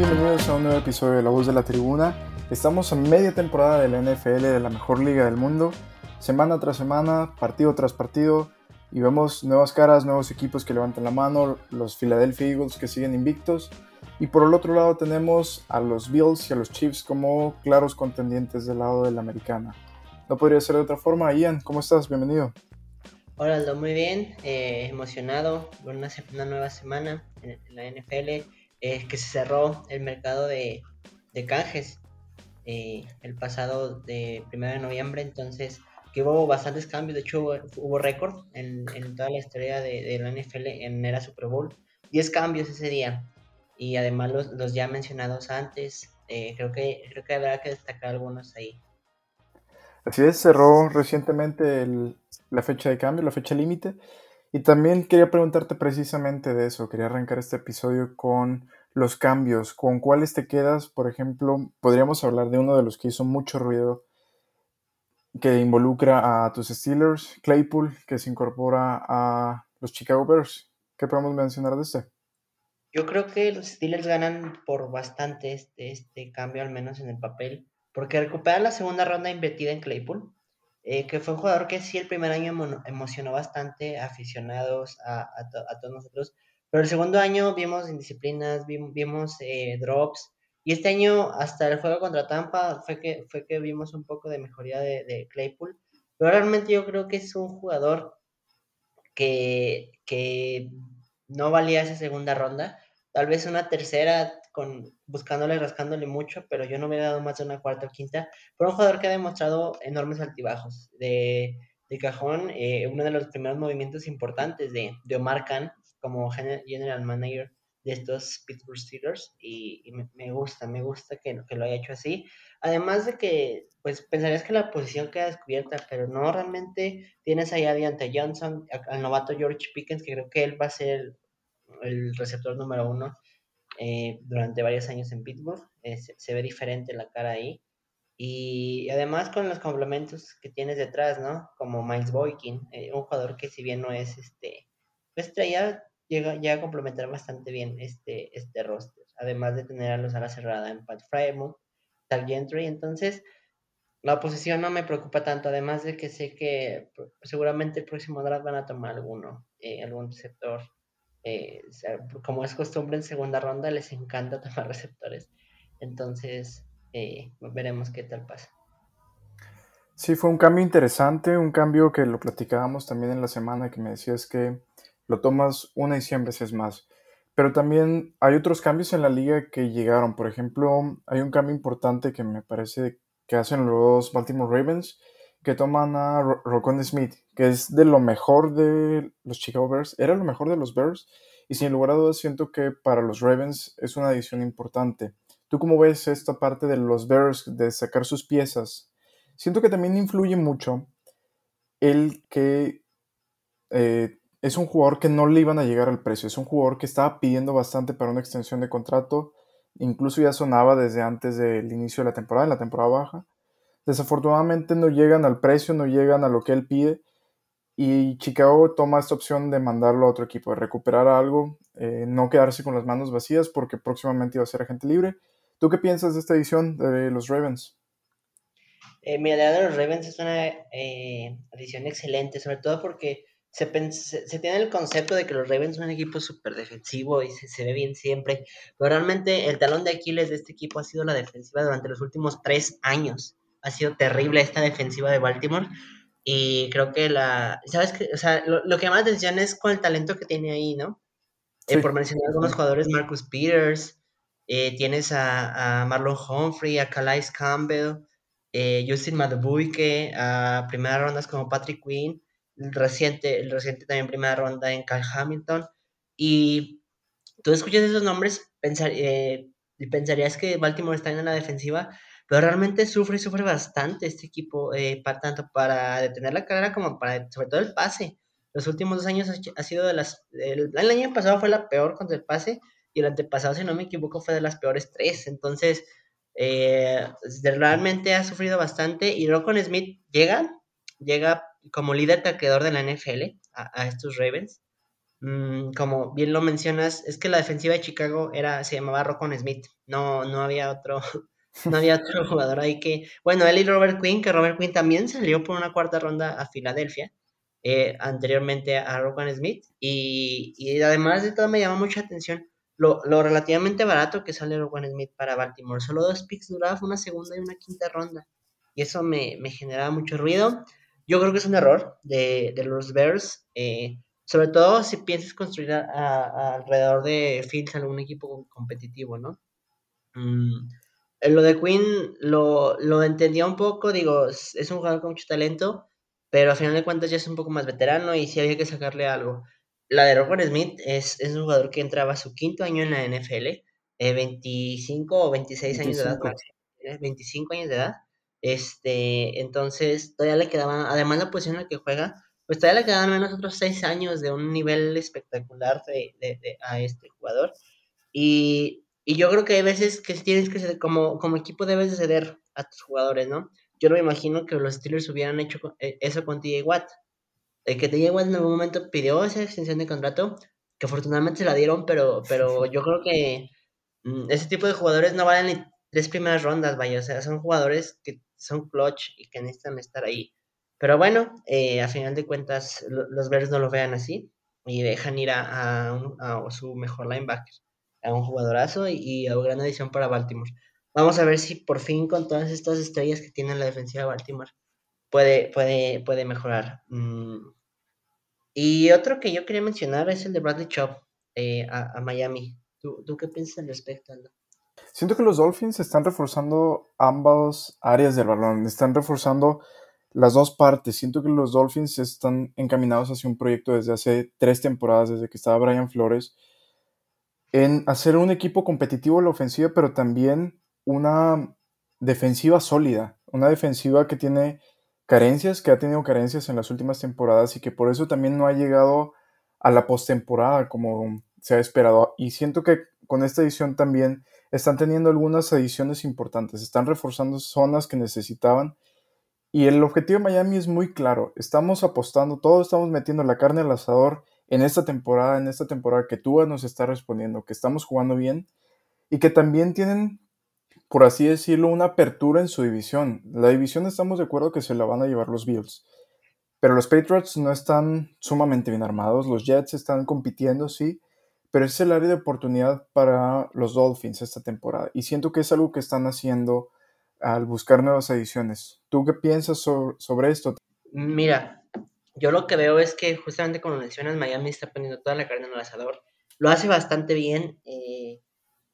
Bienvenidos a un nuevo episodio de La Voz de la Tribuna. Estamos en media temporada de la NFL, de la mejor liga del mundo. Semana tras semana, partido tras partido, y vemos nuevas caras, nuevos equipos que levantan la mano, los Philadelphia Eagles que siguen invictos. Y por el otro lado tenemos a los Bills y a los Chiefs como claros contendientes del lado de la americana. No podría ser de otra forma. Ian, ¿cómo estás? Bienvenido. Hola Aldo, muy bien, eh, emocionado una, nueva semana en, la NFL, eh, que se cerró el mercado de, de canjes eh, el pasado de 1 de noviembre, entonces que hubo bastantes cambios, de hecho hubo, récord en, toda la historia de, la NFL en era Super Bowl, 10 cambios ese día, y además los, ya mencionados antes, creo, que, creo que habrá que destacar algunos ahí. Así es, cerró recientemente la fecha de cambio, la fecha límite. Y también quería preguntarte precisamente de eso. Quería arrancar este episodio con los cambios. ¿Con cuáles te quedas? Por ejemplo, podríamos hablar de uno de los que hizo mucho ruido, que involucra a tus Steelers, Claypool, que se incorpora a los Chicago Bears. ¿Qué podemos mencionar de este? Yo creo que los Steelers ganan por bastante este, este cambio, al menos en el papel porque recupera la segunda ronda invertida en Claypool, eh, que fue un jugador que sí el primer año emocionó bastante aficionados a, todos nosotros, pero el segundo año vimos indisciplinas, vimos, vimos eh, drops, y este año hasta el juego contra Tampa fue que, fue que vimos un poco de mejoría de, de Claypool, pero realmente yo creo que es un jugador que, que no valía esa segunda ronda, tal vez una tercera con buscándole, rascándole mucho, pero yo no me he dado más de una cuarta o quinta. Por un jugador que ha demostrado enormes altibajos. De, de cajón, eh, uno de los primeros movimientos importantes de, de Omar Khan como general manager de estos Pittsburgh Steelers y, me, gusta, me gusta que, que, lo haya hecho así. Además de que, pues pensarías que la posición queda descubierta, pero no, realmente tienes ahí a Deontay Johnson, al novato George Pickens, que creo que él va a ser el receptor número uno eh, durante varios años en Pittsburgh. Eh, se, ve diferente la cara ahí. Y además con los complementos que tienes detrás, ¿no? Como Miles Boykin, eh, un jugador que si bien no es este estrella, llega, llega a complementar bastante bien este, este roster. Además de tener a los alas cerrada en Pat Frymouth, Tag Gentry, entonces la posición no me preocupa tanto, además de que sé que seguramente el próximo draft van a tomar alguno, algún sector eh, como es costumbre en segunda ronda, les encanta tomar receptores. Entonces, eh, veremos qué tal pasa. Sí, fue un cambio interesante, un cambio que lo platicábamos también en la semana, que me decías que lo tomas una y siempre es más. Pero también hay otros cambios en la liga que llegaron. Por ejemplo, hay un cambio importante que me parece que hacen los Baltimore Ravens, que toman a Rocon Smith, que es de lo mejor de los Chicago Bears, era lo mejor de los Bears, y sin lugar a dudas siento que para los Ravens es una adición importante. ¿Tú cómo ves esta parte de los Bears, de sacar sus piezas? Siento que también influye mucho el que eh, es un jugador que no le iban a llegar al precio, es un jugador que estaba pidiendo bastante para una extensión de contrato, incluso ya sonaba desde antes del inicio de la temporada, en la temporada baja, Desafortunadamente no llegan al precio, no llegan a lo que él pide. Y Chicago toma esta opción de mandarlo a otro equipo, de recuperar algo, eh, no quedarse con las manos vacías porque próximamente iba a ser agente libre. ¿Tú qué piensas de esta edición de los Ravens? Eh, mi idea de los Ravens es una eh, edición excelente, sobre todo porque se, tiene el concepto de que los Ravens son un equipo súper defensivo y se, ve bien siempre, pero realmente el talón de Aquiles de este equipo ha sido la defensiva durante los últimos tres años ha sido terrible esta defensiva de Baltimore. Y creo que la. ¿Sabes qué? O sea, lo, que más atención es con el talento que tiene ahí, ¿no? Eh, por mencionar algunos jugadores, Marcus Peters, eh, tienes a, Marlon Humphrey, a Calais Campbell, eh, Justin Madubuike, a primeras rondas como Patrick Quinn, el reciente, el reciente también primera ronda en Cal Hamilton. Y tú escuchas esos nombres pensar, y pensarías que Baltimore está en la defensiva, pero realmente sufre y sufre bastante este equipo, eh, para, tanto para detener la carrera como para, sobre todo el pase. Los últimos dos años ha sido de las, el, año pasado fue la peor contra el pase y el antepasado, si no me equivoco, fue de las peores tres. Entonces, eh, realmente ha sufrido bastante y Rocco Smith llega, llega como líder taqueador de la NFL a, a estos Ravens. Mm, como bien lo mencionas, es que la defensiva de Chicago era, se llamaba Rocon Smith. No, no había otro, no había otro jugador ahí que. Bueno, él y Robert Quinn, que Robert Quinn también salió por una cuarta ronda a Filadelfia. Eh, anteriormente a Rocon Smith. Y, y, además de todo, me llama mucha atención lo, lo relativamente barato que sale Rocon Smith para Baltimore. Solo dos picks duraba una segunda y una quinta ronda. Y eso me, me generaba mucho ruido. Yo creo que es un error de, de los Bears. Eh, sobre todo si piensas construir alrededor de Fields algún equipo competitivo, ¿no? Mm, lo de Quinn lo, lo, entendía un poco, digo, es, un jugador con mucho talento, pero al final de cuentas ya es un poco más veterano y sí había que sacarle algo. La de Robert Smith es, es un jugador que entraba a su quinto año en la NFL, 25 eh, o 26 años de edad, 25 años de edad. Este, entonces todavía le quedaba, además la posición en la que juega, pues todavía le quedan al menos otros seis años de un nivel espectacular de, de, a este jugador. Y, y, yo creo que hay veces que tienes que ser, como, como equipo debes de ceder a tus jugadores, ¿no? Yo no me imagino que los Steelers hubieran hecho eh, eso con TJ Watt. El que TJ Watt en algún momento pidió esa extensión de contrato, que afortunadamente se la dieron, pero, pero yo creo que mm, ese tipo de jugadores no valen ni tres primeras rondas, vaya, o sea, son jugadores que son clutch y que necesitan estar ahí. Pero bueno, eh, a final de cuentas, los Bears no lo vean así y dejan ir a, a, su mejor linebacker, a un jugadorazo y, a una gran adición para Baltimore. Vamos a ver si por fin con todas estas estrellas que tiene la defensiva de Baltimore puede, puede, puede mejorar. Mm. Y otro que yo quería mencionar es el de Bradley Chubb eh, a, Miami. ¿Tú, ¿Tú, qué piensas al respecto? Siento que los Dolphins están reforzando ambas áreas del balón. Están reforzando las dos partes. Siento que los Dolphins están encaminados hacia un proyecto desde hace tres temporadas, desde que estaba Brian Flores, en hacer un equipo competitivo en la ofensiva, pero también una defensiva sólida, una defensiva que tiene carencias, que ha tenido carencias en las últimas temporadas y que por eso también no ha llegado a la postemporada como se ha esperado. Y siento que con esta edición también están teniendo algunas ediciones importantes, están reforzando zonas que necesitaban y el objetivo de Miami es muy claro. Estamos apostando, todos estamos metiendo la carne al asador en esta temporada, en esta temporada que Tua nos está respondiendo, que estamos jugando bien y que también tienen, por así decirlo, una apertura en su división. La división estamos de acuerdo que se la van a llevar los Bills. Pero los Patriots no están sumamente bien armados, los Jets están compitiendo, sí, pero es el área de oportunidad para los Dolphins esta temporada. Y siento que es algo que están haciendo al buscar nuevas ediciones. ¿Tú qué piensas sobre, esto? Mira, yo lo que veo es que justamente como mencionas, Miami está poniendo toda la carne en el asador. Lo hace bastante bien. Eh,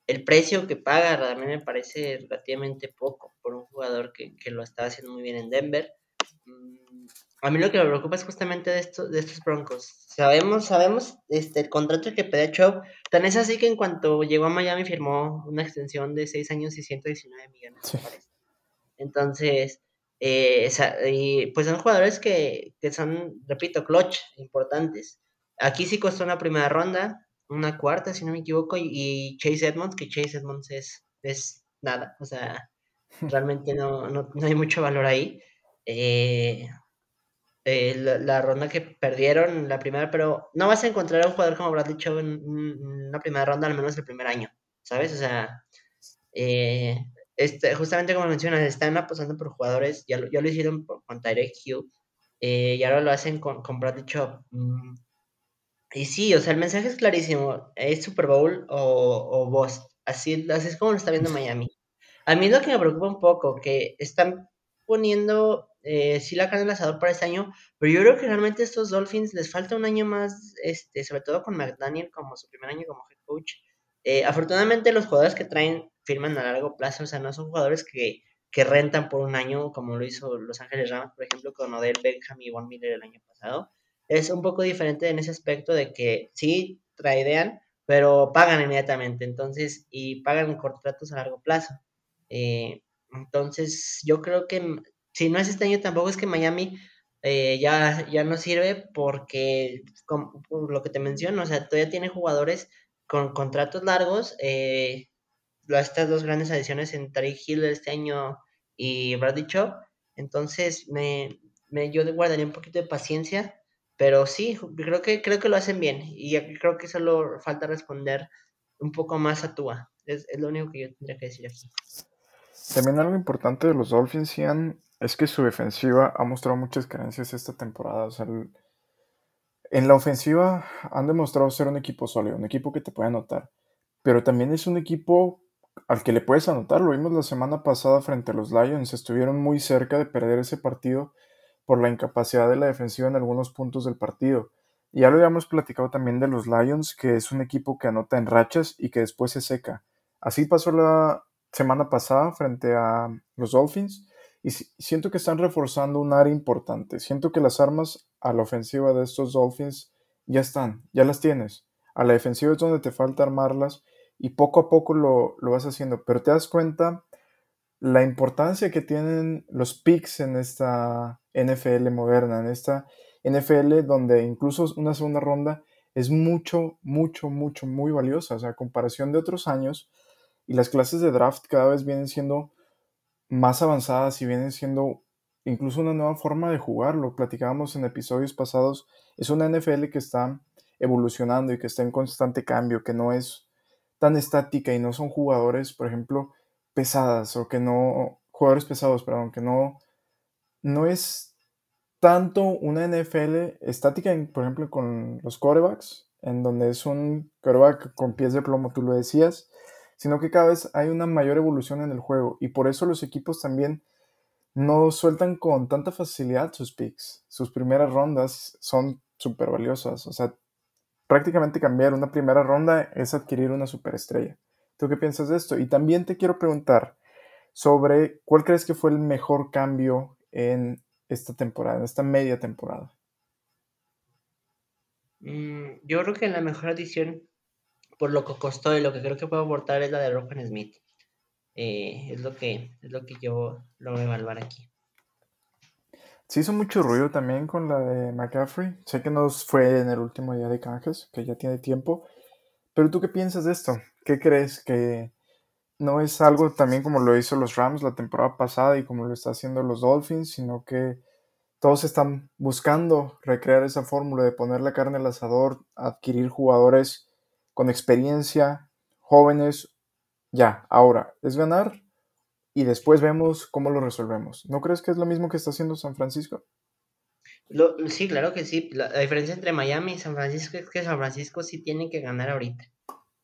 el precio que paga también me parece relativamente poco por un jugador que, lo está haciendo muy bien en Denver. Mm, a mí lo que me preocupa es justamente de, esto, de estos Broncos. Sabemos, sabemos este, el contrato que pedía Chubb. Tan es así que en cuanto llegó a Miami firmó una extensión de 6 años y 119 millones. Entonces, eh, y pues son jugadores que, que, son, repito, clutch, importantes. Aquí sí costó una primera ronda, una cuarta, si no me equivoco, y, Chase Edmonds, que Chase Edmonds es, es nada, o sea, realmente no, no, no hay mucho valor ahí. Eh, eh, la, ronda que perdieron, la primera, pero no vas a encontrar a un jugador como Bradley Chubb en, una primera ronda, al menos el primer año, ¿sabes? O sea, eh, este, justamente como mencionas, están apostando por jugadores, ya lo, ya lo hicieron con Tyrek Hill, eh, y ahora lo hacen con, con Bradley Chubb. Mm, y sí, o sea, el mensaje es clarísimo, es Super Bowl o, o Boss, así, así es como lo está viendo Miami. A mí es lo que me preocupa un poco, que están poniendo eh, sí la carne el asador para este año, pero yo creo que realmente estos Dolphins les falta un año más, este, sobre todo con McDaniel como su primer año como head coach. Eh, afortunadamente los jugadores que traen firman a largo plazo, o sea, no son jugadores que, que rentan por un año, como lo hizo Los Ángeles Rams, por ejemplo, con Odell Beckham y Von Miller el año pasado. Es un poco diferente en ese aspecto de que sí traidean, pero pagan inmediatamente, entonces, y pagan contratos a largo plazo. Eh, entonces, yo creo que si no es este año, tampoco es que Miami eh, ya, ya no sirve porque, como, lo que te menciono, o sea, todavía tiene jugadores con contratos largos. Eh, estas dos grandes adiciones en Tariq Hill este año y Bradley Chubb. Entonces, me, me, yo guardaría un poquito de paciencia Pero sí, creo que, creo que lo hacen bien. Y creo que solo falta responder un poco más a Tua. Es, es lo único que yo tendría que decir aquí. También algo importante de los Dolphins, Ian, es que su defensiva ha mostrado muchas carencias esta temporada. O sea, en la ofensiva han demostrado ser un equipo sólido, un equipo que te puede anotar. Pero también es un equipo al que le puedes anotar. Lo vimos la semana pasada frente a los Lions. Estuvieron muy cerca de perder ese partido por la incapacidad de la defensiva en algunos puntos del partido. Y ya lo habíamos platicado también de los Lions, que es un equipo que anota en rachas y que después se seca. Así pasó la semana pasada frente a los Dolphins y siento que están reforzando un área importante. Siento que las armas a la ofensiva de estos Dolphins ya están, ya las tienes. A la defensiva es donde te falta armarlas y poco a poco lo, lo vas haciendo. Pero te das cuenta la importancia que tienen los picks en esta NFL moderna, en esta NFL donde incluso una segunda ronda es mucho, mucho, mucho, muy valiosa. O sea, a comparación de otros años, y las clases de draft cada vez vienen siendo más avanzadas y vienen siendo incluso una nueva forma de jugar. Lo platicábamos en episodios pasados. Es una NFL que está evolucionando y que está en constante cambio, que no es tan estática y no son jugadores, por ejemplo, pesadas o que no, jugadores pesados, perdón, que no, no es tanto una NFL estática, por ejemplo, con los quarterbacks, en donde es un quarterback con pies de plomo, tú lo decías, sino que cada vez hay una mayor evolución en el juego y por eso los equipos también no sueltan con tanta facilidad sus picks. Sus primeras rondas son súper valiosas, o sea, prácticamente cambiar una primera ronda es adquirir una superestrella. ¿Tú qué piensas de esto? Y también te quiero preguntar sobre cuál crees que fue el mejor cambio en esta temporada, en esta media temporada. Mm, yo creo que la mejor adición, por lo que costó y lo que creo que puedo aportar, es la de Rohan Smith. Eh, es, lo que, es lo que yo lo evaluar aquí. Se hizo mucho ruido también con la de McCaffrey. Sé que no fue en el último día de canjes, que ya tiene tiempo. Pero tú qué piensas de esto? ¿Qué crees que no es algo también como lo hizo los Rams la temporada pasada y como lo está haciendo los Dolphins, sino que todos están buscando recrear esa fórmula de poner la carne al asador, adquirir jugadores con experiencia, jóvenes, ya, ahora, es ganar y después vemos cómo lo resolvemos. ¿No crees que es lo mismo que está haciendo San Francisco? sí, claro que sí. La, diferencia entre Miami y San Francisco es que San Francisco sí tiene que ganar ahorita.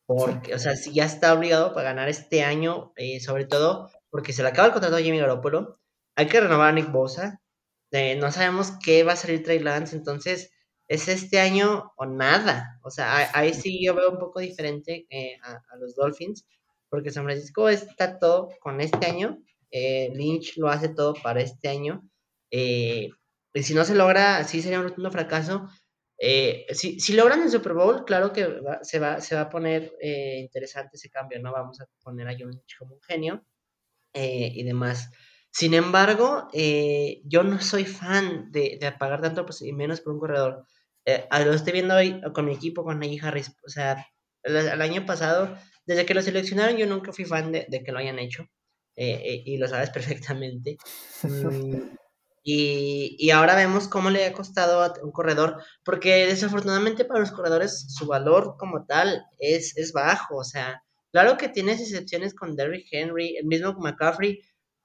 Porque, o sea, si ya está obligado para ganar este año, eh, sobre todo porque se le acaba el contrato a Jimmy Garoppolo. Hay que renovar a Nick Bosa. Eh, no sabemos qué va a salir Trey Lance, entonces es este año o nada. O sea, ahí sí yo veo un poco diferente eh, a, los Dolphins, porque San Francisco está todo con este año. Lynch lo hace todo para este año. y si no se logra, sí sería un rotundo fracaso. Eh, si, si, logran el Super Bowl, claro que se, va, se va a poner eh, interesante ese cambio, ¿no? Vamos a poner a John como un genio eh, y demás. Sin embargo, yo no soy fan de, de pagar tanto pues, y menos por un corredor. lo estoy viendo hoy con mi equipo, con Najee Harris. O sea, el, año pasado, desde que lo seleccionaron, yo nunca fui fan de, de que lo hayan hecho. y lo sabes perfectamente. Mm, y, ahora vemos cómo le ha costado a un corredor, porque desafortunadamente para los corredores su valor como tal es, es bajo. O sea, claro que tienes excepciones con Derrick Henry, el mismo McCaffrey,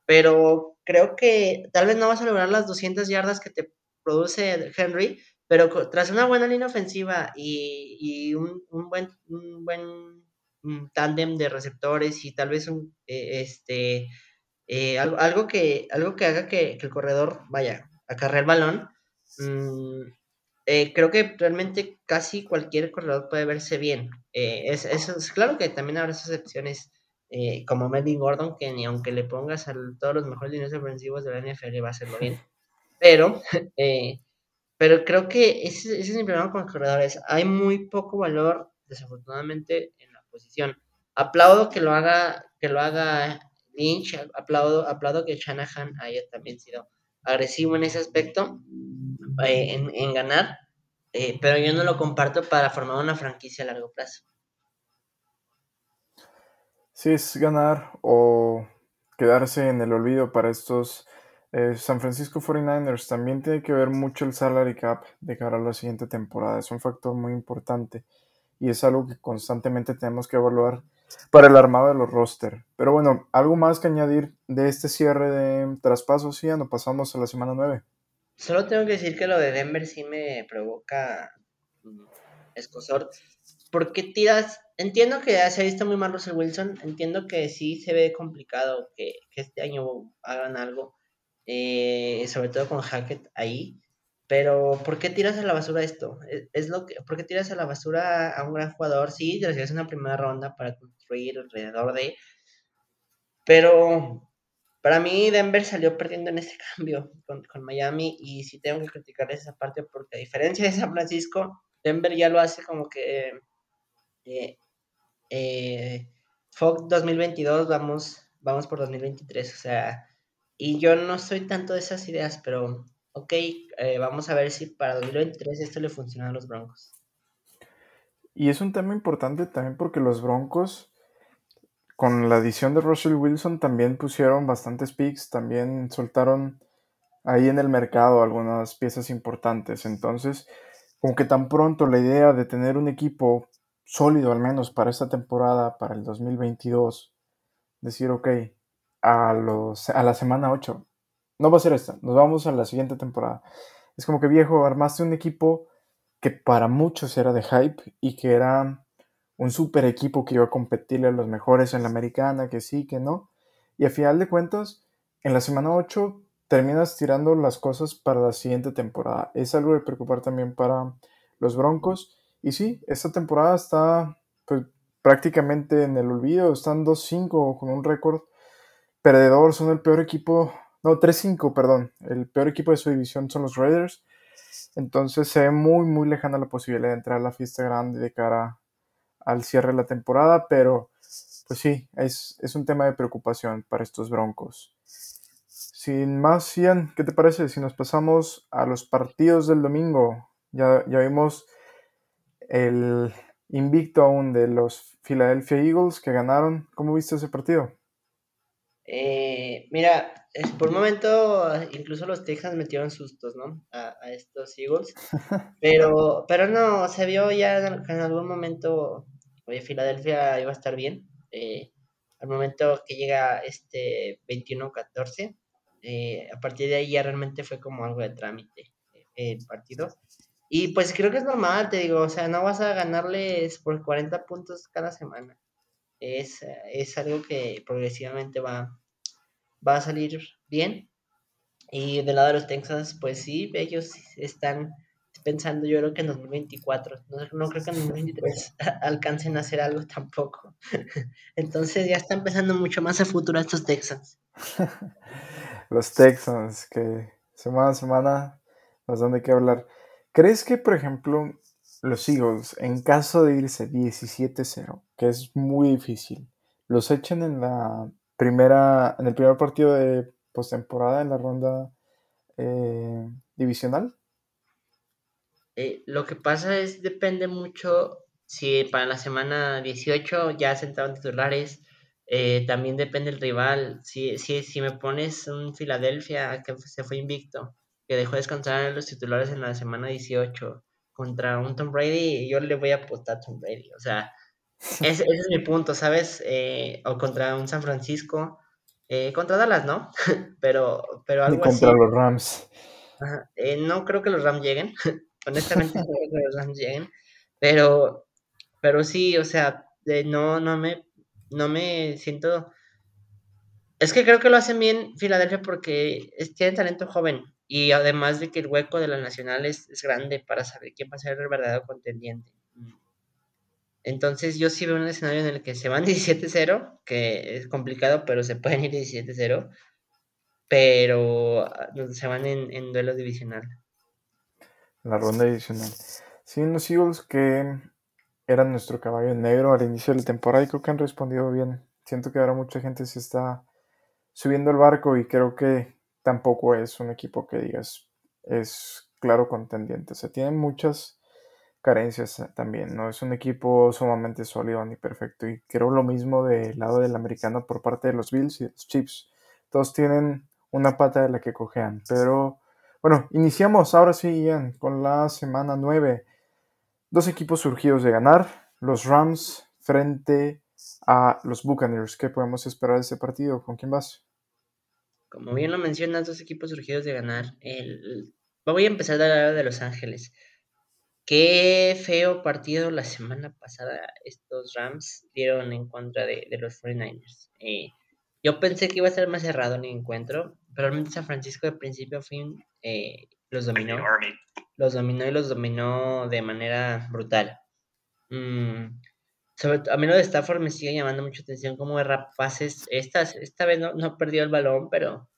pero creo que tal vez no vas a lograr las 200 yardas que te produce Henry, pero tras una buena línea ofensiva y, un, buen, un buen tándem de receptores y tal vez un, eh, este, eh, algo, algo, que, algo que haga que, el corredor vaya a cargar el balón. Mm, eh, creo que realmente casi cualquier corredor puede verse bien. Eh, es, es, claro que también habrá excepciones como Melvin Gordon, que ni aunque le pongas a todos los mejores líneas ofensivos de la NFL va a hacerlo bien. Pero, pero creo que ese, ese es mi problema con los corredores. Hay muy poco valor, desafortunadamente, en Aplaudo que lo haga, que lo haga Lynch, aplaudo, aplaudo que Shanahan haya también sido agresivo en ese aspecto, eh, en, ganar, eh, pero yo no lo comparto para formar una franquicia a largo plazo. Sí, es ganar o quedarse en el olvido para estos Eh, San Francisco 49ers también tiene que ver mucho el salary cap de cara a la siguiente temporada. Es un factor muy importante y es algo que constantemente tenemos que evaluar para el armado de los roster. Pero bueno, algo más que añadir de este cierre de traspasos, ya no pasamos a la semana 9. Solo tengo que decir que lo de Denver sí me provoca mm, escosor. ¿Por qué tiras? Entiendo que se ha visto muy mal Russell Wilson, entiendo que sí se ve complicado que, que este año hagan algo, eh, sobre todo con Hackett ahí, pero ¿por qué tiras a la basura esto? Es, lo que, ¿Por qué tiras a la basura a un gran jugador? Sí, recibes una primera ronda para construir alrededor de... Pero para mí Denver salió perdiendo en ese cambio con, con Miami y sí tengo que criticar esa parte porque a diferencia de San Francisco, Denver ya lo hace como que eh, eh, 2022, vamos, vamos por 2023, o sea, y yo no soy tanto de esas ideas, pero ok, eh, vamos a ver si para 2023 esto le funciona a los Broncos. Y es un tema importante también porque los Broncos, con la adición de Russell Wilson, también pusieron bastantes picks, también soltaron ahí en el mercado algunas piezas importantes. Entonces, como que tan pronto la idea de tener un equipo sólido al menos para esta temporada, para el 2022, decir, ok, a, los, a la semana 8, no va a ser esta, nos vamos a la siguiente temporada. Es como que viejo, armaste un equipo que para muchos era de hype y que era un super equipo que iba a competirle a los mejores en la americana, que sí, que no. Y a final de cuentas, en la semana 8 terminas tirando las cosas para la siguiente temporada. Es algo de preocupar también para los Broncos. Y sí, esta temporada está pues, prácticamente en el olvido. Están 2-5 con un récord perdedor. Son el peor equipo no, 3-5, perdón. El peor equipo de su división son los Raiders. Entonces se ve muy, muy lejana la posibilidad de entrar a la fiesta grande de cara al cierre de la temporada, pero pues sí, es, un tema de preocupación para estos Broncos. Sin más, Ian, ¿qué te parece si nos pasamos a los partidos del domingo? Ya, ya vimos el invicto aún de los Philadelphia Eagles que ganaron. ¿Cómo viste ese partido? Eh, mira, por un momento incluso los Texans metieron sustos, ¿no? A, estos Eagles. Pero, pero no, se vio ya en, algún momento, oye, Filadelfia iba a estar bien. Eh, al momento que llega este 21-14, eh, a partir de ahí ya realmente fue como algo de trámite el partido. Y pues creo que es normal, te digo, o sea, no vas a ganarles por 40 puntos cada semana es, es algo que progresivamente va, va a salir bien. Y del lado de los Texans, pues sí, ellos están pensando, yo creo que en 2024, no, no creo que en 2023 alcancen a hacer algo tampoco. Entonces ya están pensando mucho más a futuro estos Texans. los Texans, que semana a semana nos dan de qué hablar. ¿Crees que, por ejemplo, los Eagles, en caso de irse 17-0, que es muy difícil, los echen en la primera, en el primer partido de postemporada en la ronda eh, divisional. Eh, lo que pasa es, depende mucho si para la semana 18 ya sentaron titulares, eh, también depende el rival. Si, si, si me pones un Filadelfia que se fue invicto, que dejó descansar a los titulares en la semana 18, contra un Tom Brady, yo le voy a apostar a Tom Brady. O sea, ese, es mi punto, ¿sabes? Eh, o contra un San Francisco, eh, contra Dallas, ¿no? pero, pero algo contra los Rams. Eh, no creo que los Rams lleguen. Honestamente, no creo que los Rams lleguen. Pero, pero sí, o sea, no, no me, no me siento. Es que creo que lo hacen bien Filadelfia porque tienen talento joven. Y además de que el hueco de la nacional es, grande para saber quién va a ser el verdadero contendiente. Entonces yo sí veo un escenario en el que se van 17-0, que es complicado, pero se pueden ir 17-0, pero ah, se van en, en duelo divisional. La ronda divisional. Sí, los Eagles que eran nuestro caballo negro al inicio de la temporada y creo que han respondido bien. Siento que ahora mucha gente se está subiendo el barco y creo que tampoco es un equipo que digas es claro contendiente. O sea, tiene muchas carencias también. No es un equipo sumamente sólido ni perfecto. Y creo lo mismo del lado del americano por parte de los Bills y los Chiefs. Todos tienen una pata de la que cojean. Pero bueno, iniciamos ahora sí, Ian, con la semana 9. Dos equipos surgidos de ganar, los Rams frente a los Buccaneers. ¿Qué podemos esperar de ese partido? ¿Con quién vas? Como bien lo mencionas, dos equipos surgidos de ganar. El... Voy a empezar de lado de Los Ángeles. Qué feo partido la semana pasada estos Rams dieron en contra de, los 49ers. Eh, yo pensé que iba a ser más cerrado el encuentro, pero realmente San Francisco de principio a fin eh, los dominó. Los dominó y los dominó de manera brutal. Mm, a mí lo de Stafford me sigue llamando mucha atención como de pases. Esta, esta vez no, no, perdió el balón, pero,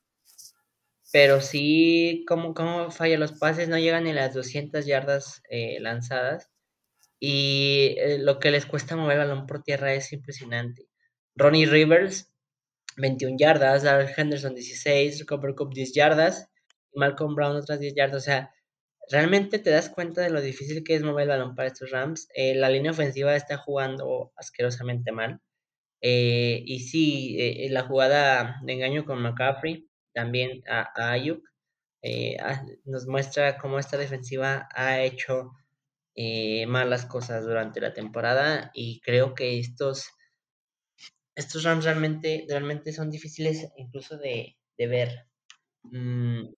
pero sí, como, como falla los pases, no llegan ni las 200 yardas eh, lanzadas. Y eh, lo que les cuesta mover el balón por tierra es impresionante. Ronnie Rivers, 21 yardas, Darrell Henderson, 16, Cooper Cup, 10 yardas, Malcolm Brown, otras 10 yardas. O sea, realmente te das cuenta de lo difícil que es mover el balón para estos Rams. Eh, la línea ofensiva está jugando asquerosamente mal. Y sí, la jugada de engaño con McCaffrey, también a, Ayuk, ah, nos muestra cómo esta defensiva ha hecho malas cosas durante la temporada y creo que estos, estos Rams realmente, realmente son difíciles incluso de, ver. Mm,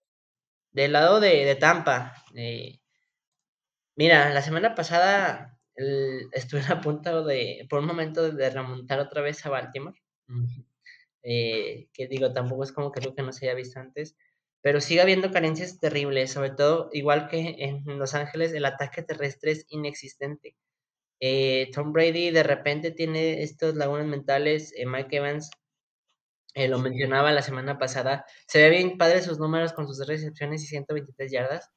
del lado de, Tampa, eh, mira, la semana pasada estuve a punto de, por un momento, de remontar otra vez a Baltimore. Eh, que digo, tampoco es como que que no se haya visto antes, pero sigue habiendo carencias terribles, sobre todo, igual que en Los Ángeles, el ataque terrestre es inexistente. Eh, Tom Brady de repente tiene estos lagunas mentales, Mike Evans eh, lo mencionaba la semana pasada, se ve bien padre sus números con sus recepciones y 123 yardas,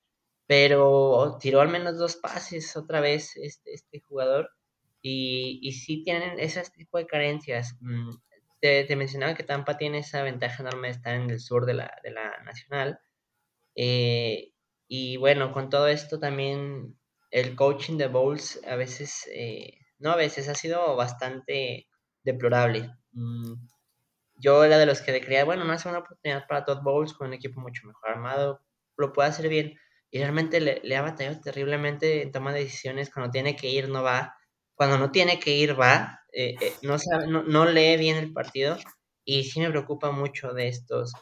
pero tiró al menos dos pases otra vez este, este jugador y, y sí tienen ese tipo de carencias. Mm, te, mencionaba que Tampa tiene esa ventaja enorme de estar en el sur de la, de la nacional. Eh, y bueno, con todo esto también el coaching de Bowles a veces, eh, no a veces, ha sido bastante deplorable. Mm, yo era de los que le creía, bueno, no hace una oportunidad para Todd Bowles con un equipo mucho mejor armado, lo puede hacer bien. Y realmente le, ha batallado terriblemente en toma de decisiones. Cuando tiene que ir, no va. Cuando no tiene que ir, va. Eh, eh, no, sabe, no, lee bien el partido. Y sí me preocupa mucho de estos,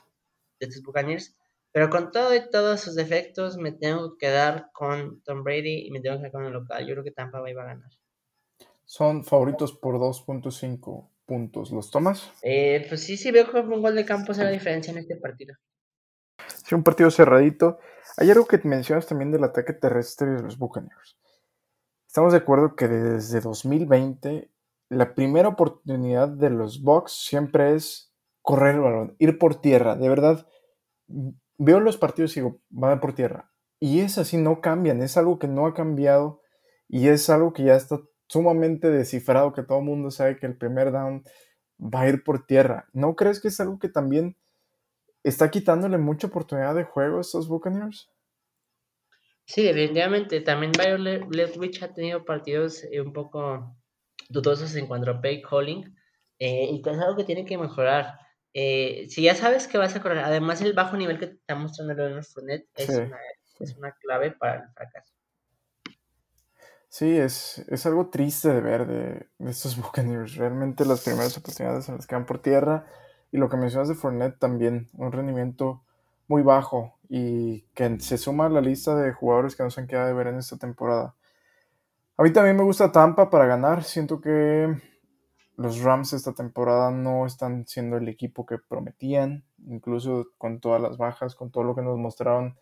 de estos Buccaneers. Pero con todo y todos sus defectos, me tengo que quedar con Tom Brady y me tengo que quedar con el local. Yo creo que Tampa va a ganar. Son favoritos por 2.5 puntos. ¿Los tomas? Eh, pues sí, sí veo que un gol de campo será la diferencia en este partido. Sí, un partido cerradito. Hay algo que mencionas también del ataque terrestre de los Buccaneers. Estamos de acuerdo que desde 2020 la primera oportunidad de los Bucks siempre es correr el balón, ir por tierra. De verdad, veo los partidos y digo, van por tierra. Y es así, no cambian, es algo que no ha cambiado y es algo que ya está sumamente descifrado que todo el mundo sabe que el primer down va a ir por tierra. ¿No crees que es algo que también está quitándole mucha oportunidad de juego a estos Buccaneers? Sí, definitivamente. También Byron Leftwich ha tenido partidos eh, un poco dudosos en cuanto a pay calling eh, y es algo que tiene que mejorar. Eh, si ya sabes que vas a correr, además el bajo nivel que te está mostrando Leonard Fournette es, una, es una clave para el fracaso. Sí, es, es algo triste de ver de, estos Buccaneers. Realmente las primeras oportunidades en las que van por tierra. Y lo que mencionas de Fournette también, un rendimiento muy bajo y que se suma a la lista de jugadores que nos han quedado de ver en esta temporada. A mí también me gusta Tampa para ganar. Siento que los Rams esta temporada no están siendo el equipo que prometían, incluso con todas las bajas, con todo lo que nos mostraron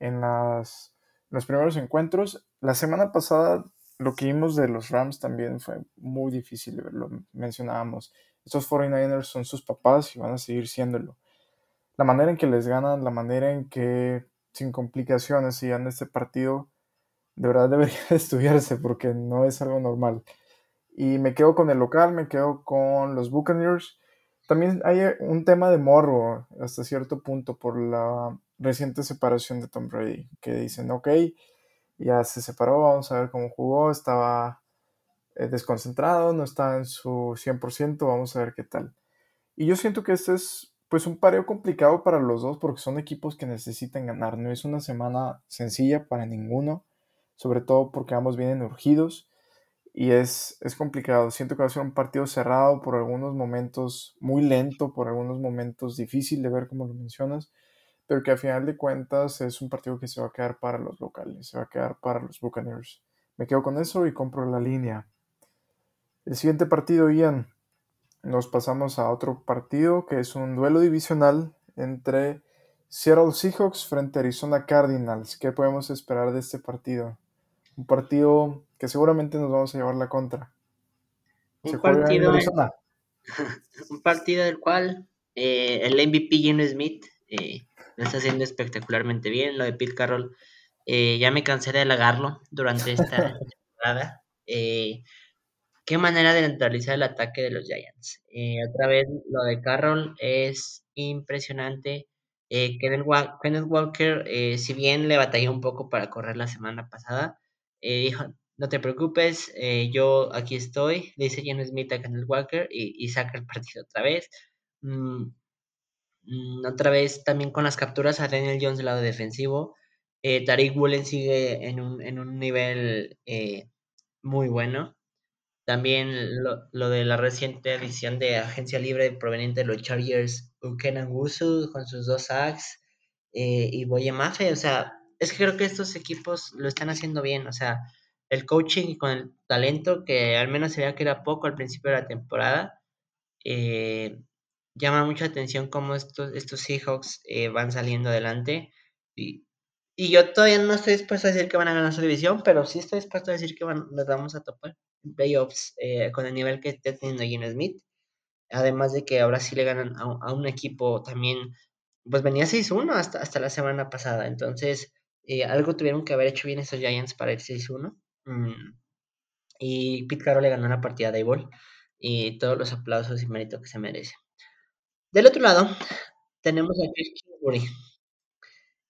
en las los primeros encuentros. La semana pasada lo que vimos de los Rams también fue muy difícil lo mencionábamos. Estos 49ers son sus papás y van a seguir siéndolo. La manera en que les ganan, la manera en que sin complicaciones sigan este partido, de verdad debería estudiarse porque no es algo normal. Y me quedo con el local, me quedo con los Buccaneers. También hay un tema de morro hasta cierto punto por la reciente separación de Tom Brady, que dicen, ok, ya se separó, vamos a ver cómo jugó, estaba eh, desconcentrado, no estaba en su 100%, vamos a ver qué tal. Y yo siento que este es pues un pareo complicado para los dos porque son equipos que necesitan ganar. No es una semana sencilla para ninguno, sobre todo porque ambos vienen urgidos y es, es complicado. Siento que va a ser un partido cerrado por algunos momentos, muy lento, por algunos momentos difícil de ver como lo mencionas, pero que a final de cuentas es un partido que se va a quedar para los locales, se va a quedar para los Buccaneers. Me quedo con eso y compro la línea. El siguiente partido, Ian, nos pasamos a otro partido que es un duelo divisional entre Seattle Seahawks frente a Arizona Cardinals. ¿Qué podemos esperar de este partido? Un partido que seguramente nos vamos a llevar la contra. Un, partido, un partido del cual eh, el MVP Gene Smith eh, lo está haciendo espectacularmente bien. Lo de Pete Carroll, eh, ya me cansé de halagarlo durante esta temporada. Eh, qué manera de neutralizar el ataque de los Giants. Eh, otra vez lo de Carroll es impresionante. Eh, Kenneth, Walker, eh, si bien le batalló un poco para correr la semana pasada, dijo, no te preocupes, yo aquí estoy, dice Jen Smith a Kenneth Walker y, saca el partido otra vez. Mm, mm, otra vez también con las capturas a Daniel Jones del lado defensivo. Tariq Woolen sigue en un, en un nivel muy bueno. También lo, lo, de la reciente edición de agencia libre proveniente de los Chargers, Ukenan Wusu con sus dos sacks eh, y Boye Mafe. O sea, es que creo que estos equipos lo están haciendo bien. O sea, el coaching con el talento, que al menos se veía que era poco al principio de la temporada, eh, llama mucha atención cómo estos, estos Seahawks eh, van saliendo adelante. Y, y yo todavía no estoy dispuesto a decir que van a ganar su división, pero sí estoy dispuesto a decir que van, nos vamos a topar en playoffs eh, con el nivel que está teniendo Gene Smith. Además de que ahora sí le ganan a, un equipo también, pues venía 6-1 hasta, hasta la semana pasada. Entonces, eh, algo tuvieron que haber hecho bien esos Giants para ir 6-1. Mm, y Pete Carroll le ganó la partida de Bowl. Y todos los aplausos y mérito que se merece. Del otro lado, tenemos a Chris Kingsbury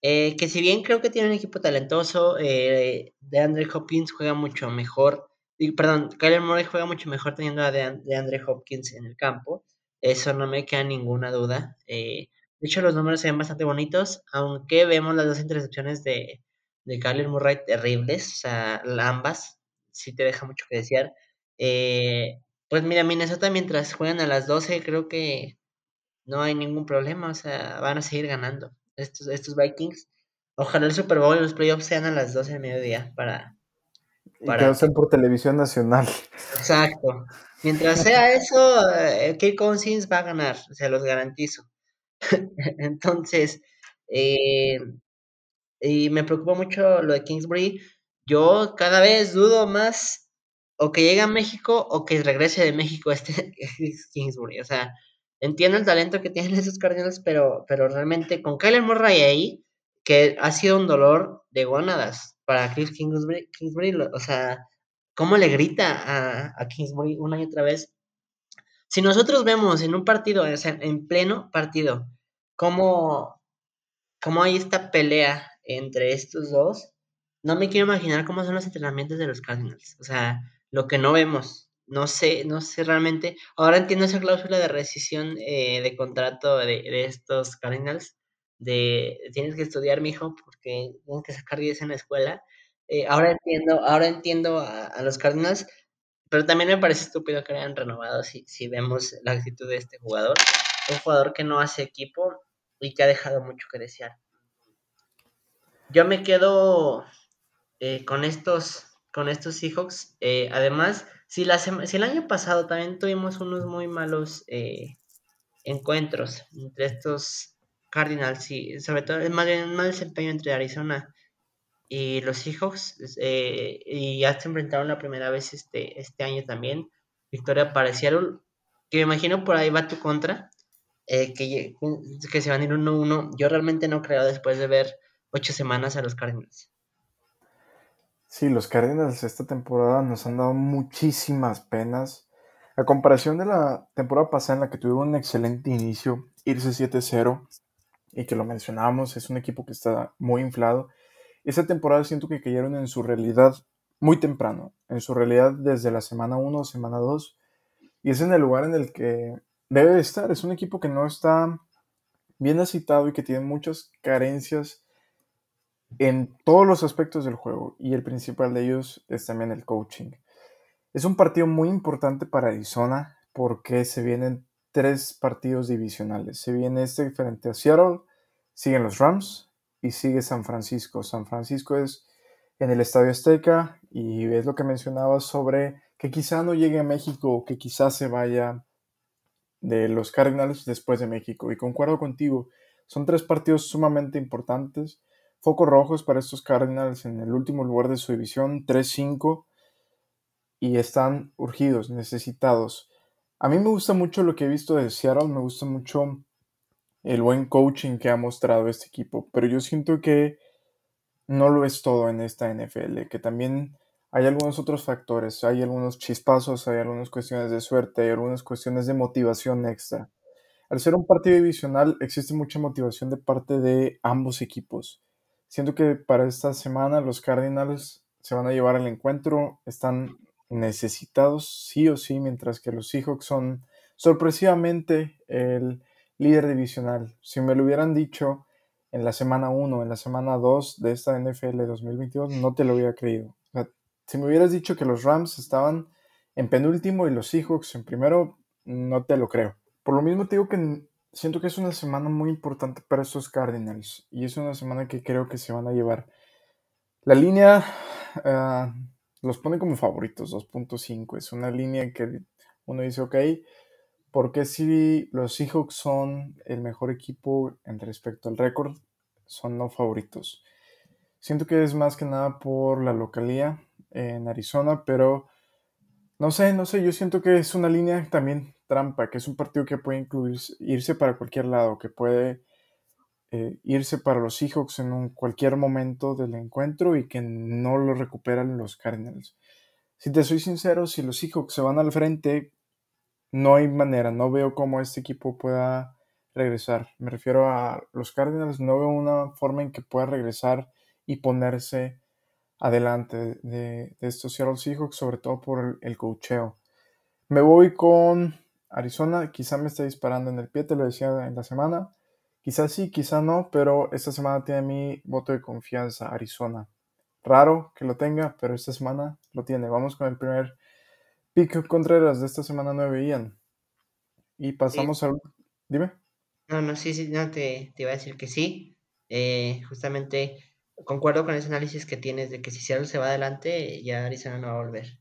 eh, que si bien creo que tiene un equipo talentoso, eh, de Andre Hopkins juega mucho mejor, perdón, Kyler Murray juega mucho mejor teniendo a de, Hopkins en el campo, eso no me queda ninguna duda. Eh, de hecho, los números se ven bastante bonitos, aunque vemos las dos intercepciones de, de Kyler Murray terribles, o sea, ambas, sí te deja mucho que desear. pues mira, Minnesota mientras juegan a las 12 creo que no hay ningún problema, o sea, van a seguir ganando estos, estos Vikings. Ojalá el Super Bowl y los playoffs sean a las 12 del mediodía para... para... Y que sean por televisión nacional. Exacto. Mientras sea eso, eh, Kirk Cousins va a ganar, se los garantizo. Entonces, eh, y me preocupa mucho lo de Kingsbury. Yo cada vez dudo más o que llegue a México o que regrese de México este Kingsbury. O sea, entiendo el talento que tienen esos Cardinals, pero, pero realmente con Kyler Murray ahí, que ha sido un dolor de gónadas para Chris Kingsbury, o sea, cómo le grita a, Kingsbury una y otra vez. Si nosotros vemos en un partido, o sea, en pleno partido, cómo, hay esta pelea entre estos dos, no me quiero imaginar cómo son los entrenamientos de los Cardinals. O sea, lo que no vemos. No sé, no sé realmente. Ahora entiendo esa cláusula de rescisión eh, de contrato de, estos Cardinals. De tienes que estudiar, mijo, porque tienes que sacar 10 en la escuela. Eh, ahora entiendo, ahora entiendo a, los Cardinals, pero también me parece estúpido que hayan renovado si, si vemos la actitud de este jugador. Un jugador que no hace equipo y que ha dejado mucho que desear. Yo me quedo eh, con estos con estos Seahawks. además, si, la si el año pasado también tuvimos unos muy malos eh, encuentros entre estos Cardinals y sobre todo el mal desempeño entre Arizona y los Seahawks eh, y ya se enfrentaron la primera vez este, este año también. Victoria para que me imagino por ahí va tu contra, eh, que, que se van a ir 1-1. Yo realmente no creo después de ver ocho semanas a los Cardinals. Sí, los Cardinals esta temporada nos han dado muchísimas penas. A comparación de la temporada pasada en la que tuvieron un excelente inicio, irse 7-0, y que lo mencionábamos, es un equipo que está muy inflado. Esta temporada siento que cayeron en su realidad muy temprano, en su realidad desde la semana 1 o semana 2, y es en el lugar en el que debe de estar. Es un equipo que no está bien has citado y que tiene muchas carencias en todos los aspectos del juego y el principal de ellos es también el coaching. Es un partido muy importante para Arizona porque se vienen tres partidos divisionales. Se viene este frente a Seattle, siguen los Rams y sigue San Francisco. San Francisco es en el Estadio Azteca y es lo que mencionaba sobre que quizá no llegue a México que quizá se vaya de los Cardinals después de México. Y concuerdo contigo, son tres partidos sumamente importantes. Focos rojos para estos Cardinals en el último lugar de su división, 3-5, y están urgidos, necesitados. A mí me gusta mucho lo que he visto de Seattle, me gusta mucho el buen coaching que ha mostrado este equipo, pero yo siento que no lo es todo en esta NFL, que también hay algunos otros factores, hay algunos chispazos, hay algunas cuestiones de suerte, hay algunas cuestiones de motivación extra. Al ser un partido divisional existe mucha motivación de parte de ambos equipos. Siento que para esta semana los Cardinals se van a llevar el encuentro, están necesitados sí o sí, mientras que los Seahawks son sorpresivamente el líder divisional. Si me lo hubieran dicho en la semana 1, en la semana 2 de esta NFL 2022, no te lo hubiera creído. si me hubieras dicho que los Rams estaban en penúltimo y los Seahawks en primero, no te lo creo. Por lo mismo te digo que siento que es una semana muy importante para estos Cardinals y es una semana que creo que se van a llevar. La línea uh, los pone como favoritos, 2.5. Es una línea que uno dice, ok, porque si los Seahawks son el mejor equipo en respecto al récord, son no favoritos. Siento que es más que nada por la localía en Arizona, pero no sé, no sé, yo siento que es una línea también trampa, que es un partido que puede incluir, irse para cualquier lado, que puede eh, irse para los Seahawks en un, cualquier momento del encuentro y que no lo recuperan los Cardinals. Si te soy sincero, si los Seahawks se van al frente, no hay manera, no veo cómo este equipo pueda regresar. Me refiero a los Cardinals, no veo una forma en que pueda regresar y ponerse adelante de, estos Seattle Seahawks, sobre todo por el, el cocheo. Me voy con Arizona, quizá me esté disparando en el pie, te lo decía en la semana. Quizás sí, quizá no, pero esta semana tiene mi voto de confianza, Arizona. Raro que lo tenga, pero esta semana lo tiene. Vamos con el primer pick Contreras de esta semana 9, Ian. Y pasamos al... Dime. No, no, sí, sí, no, te, te iba a decir que sí. Eh, justamente concuerdo con ese análisis que tienes de que si Seattle se va adelante, ya Arizona no va a volver.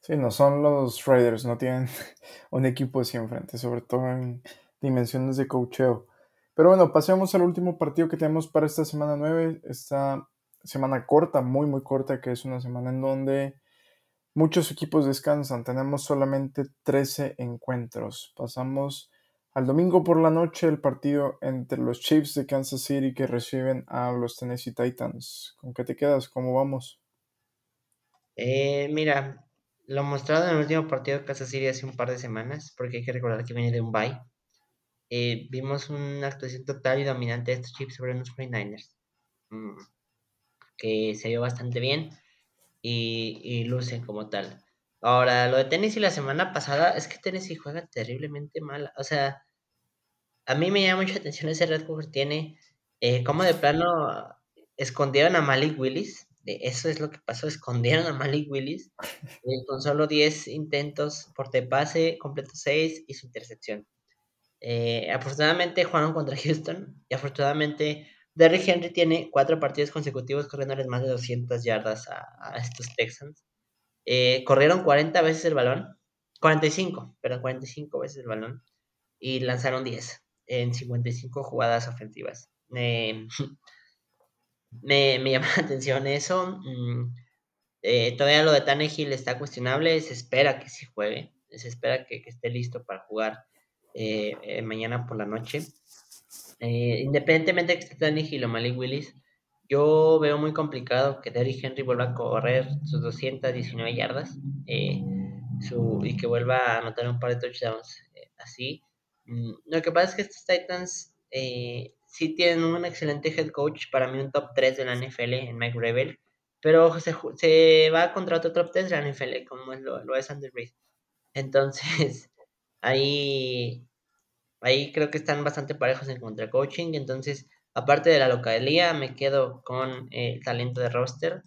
Sí, no son los Raiders, no tienen un equipo así enfrente, sobre todo en dimensiones de cocheo. Pero bueno, pasemos al último partido que tenemos para esta semana 9, esta semana corta, muy muy corta, que es una semana en donde muchos equipos descansan. Tenemos solamente 13 encuentros. Pasamos al domingo por la noche el partido entre los Chiefs de Kansas City que reciben a los Tennessee Titans. ¿Con qué te quedas? ¿Cómo vamos? Eh, mira, lo mostrado en el último partido de Kansas City hace un par de semanas, porque hay que recordar que viene de un bye. Eh, vimos una actuación total y dominante de estos chips sobre los 49ers, mm, que se vio bastante bien y, y lucen como tal. Ahora, lo de Tennessee la semana pasada es que Tennessee juega terriblemente mal. O sea, a mí me llama mucha atención ese red que tiene. Eh, como de plano escondieron a Malik Willis. Eso es lo que pasó, escondieron a Malik Willis con solo 10 intentos por te pase, completo 6 y su intercepción. Eh, afortunadamente jugaron contra Houston y afortunadamente Derrick Henry tiene cuatro partidos consecutivos corriéndoles más de 200 yardas a, estos Texans. Eh, corrieron 40 veces el balón, 45, perdón, 45 veces el balón y lanzaron 10 en 55 jugadas ofensivas. me, me, llama la atención eso. Mm, eh, todavía lo de Tannehill está cuestionable, se espera que sí juegue, se espera que esté listo para jugar eh, mañana por la noche. Eh, independientemente de que esté Tannehill o Malik Willis, yo veo muy complicado que Derrick Henry vuelva a correr sus 219 yardas su, y que vuelva a anotar un par de touchdowns así. Mm, lo que pasa es que estos Titans sí tienen un excelente head coach, para mí un top 3 de la NFL en Mike Rebel, pero se, se va contra otro top 3 de la NFL, como lo, lo es Andy Reid. Entonces, ahí ahí creo que están bastante parejos en contra coaching, entonces, aparte de la localía, me quedo con el talento de roster.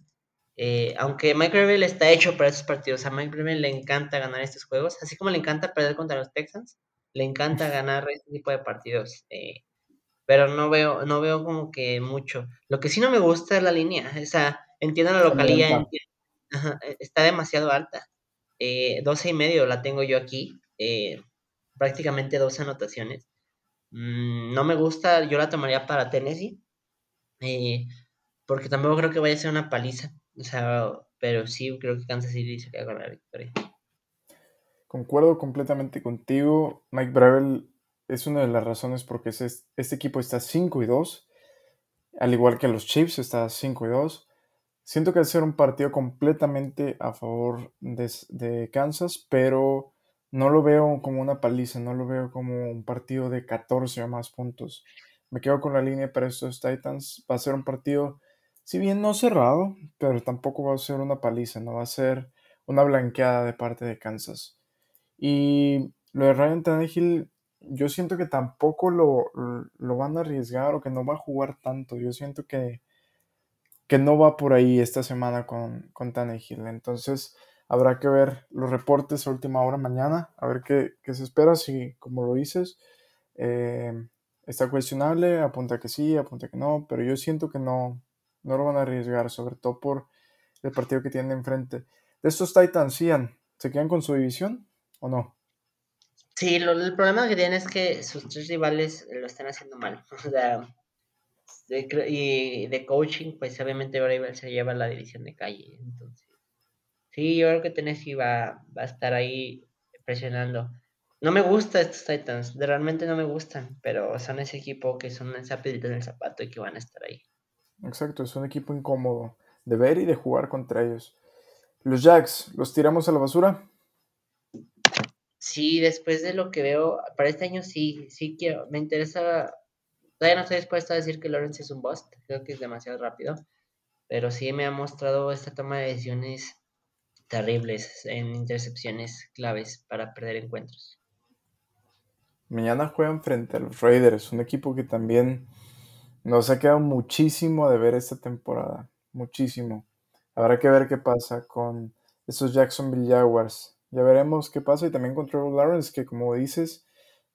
Eh, aunque Mike Gravel está hecho para esos partidos, a Mike Gravel le encanta ganar estos juegos, así como le encanta perder contra los Texans, le encanta ganar este tipo de partidos. Eh, pero no veo, no veo como que mucho. Lo que sí no me gusta es la línea, o sea, entiendo la localía, e, está demasiado alta. Eh, 12 y medio la tengo yo aquí, eh, prácticamente dos anotaciones. Mm, no me gusta, yo la tomaría para Tennessee, eh, porque tampoco creo que vaya a ser una paliza, o sea, pero sí creo que Kansas City se queda con la victoria. Concuerdo completamente contigo. Mike Bravel es una de las razones por qué este equipo está 5 y 2, al igual que los Chiefs está 5 y 2. Siento que va a ser un partido completamente a favor de, Kansas, pero no lo veo como una paliza, no lo veo como un partido de 14 o más puntos. Me quedo con la línea para estos Titans. Va a ser un partido, si bien no cerrado, pero tampoco va a ser una paliza, no va a ser una blanqueada de parte de Kansas. Y lo de Ryan Tannehill, yo siento que tampoco lo, lo, van a arriesgar o que no va a jugar tanto. Yo siento que, que no va por ahí esta semana con, con. Entonces habrá que ver los reportes a última hora mañana, a ver qué, qué se espera. Si, como lo dices, eh, está cuestionable, apunta que sí, apunta que no, pero yo siento que no, no lo van a arriesgar, sobre todo por el partido que tienen enfrente. De estos Titans, ¿se quedan con su división o no? Sí, el problema que tiene es que sus tres rivales lo están haciendo mal. O sea, y de coaching, pues obviamente Bravel se lleva la división de calle. Entonces, sí, yo creo que Tennessee va, va a estar ahí presionando. No me gustan estos Titans, realmente no me gustan, pero son ese equipo que son esa pedita en el zapato y que van a estar ahí. Exacto, es un equipo incómodo de ver y de jugar contra ellos. Los Jacks, ¿los tiramos a la basura? Sí, después de lo que veo, para este año sí, sí quiero, me interesa, todavía no estoy dispuesto a decir que Lawrence es un bust, creo que es demasiado rápido, pero sí me ha mostrado esta toma de decisiones terribles en intercepciones claves para perder encuentros. Mañana juegan frente a los Raiders, un equipo que también nos ha quedado muchísimo de ver esta temporada, muchísimo. Habrá que ver qué pasa con esos Jacksonville Jaguars. Ya veremos qué pasa. Y también con Trevor Lawrence, que como dices,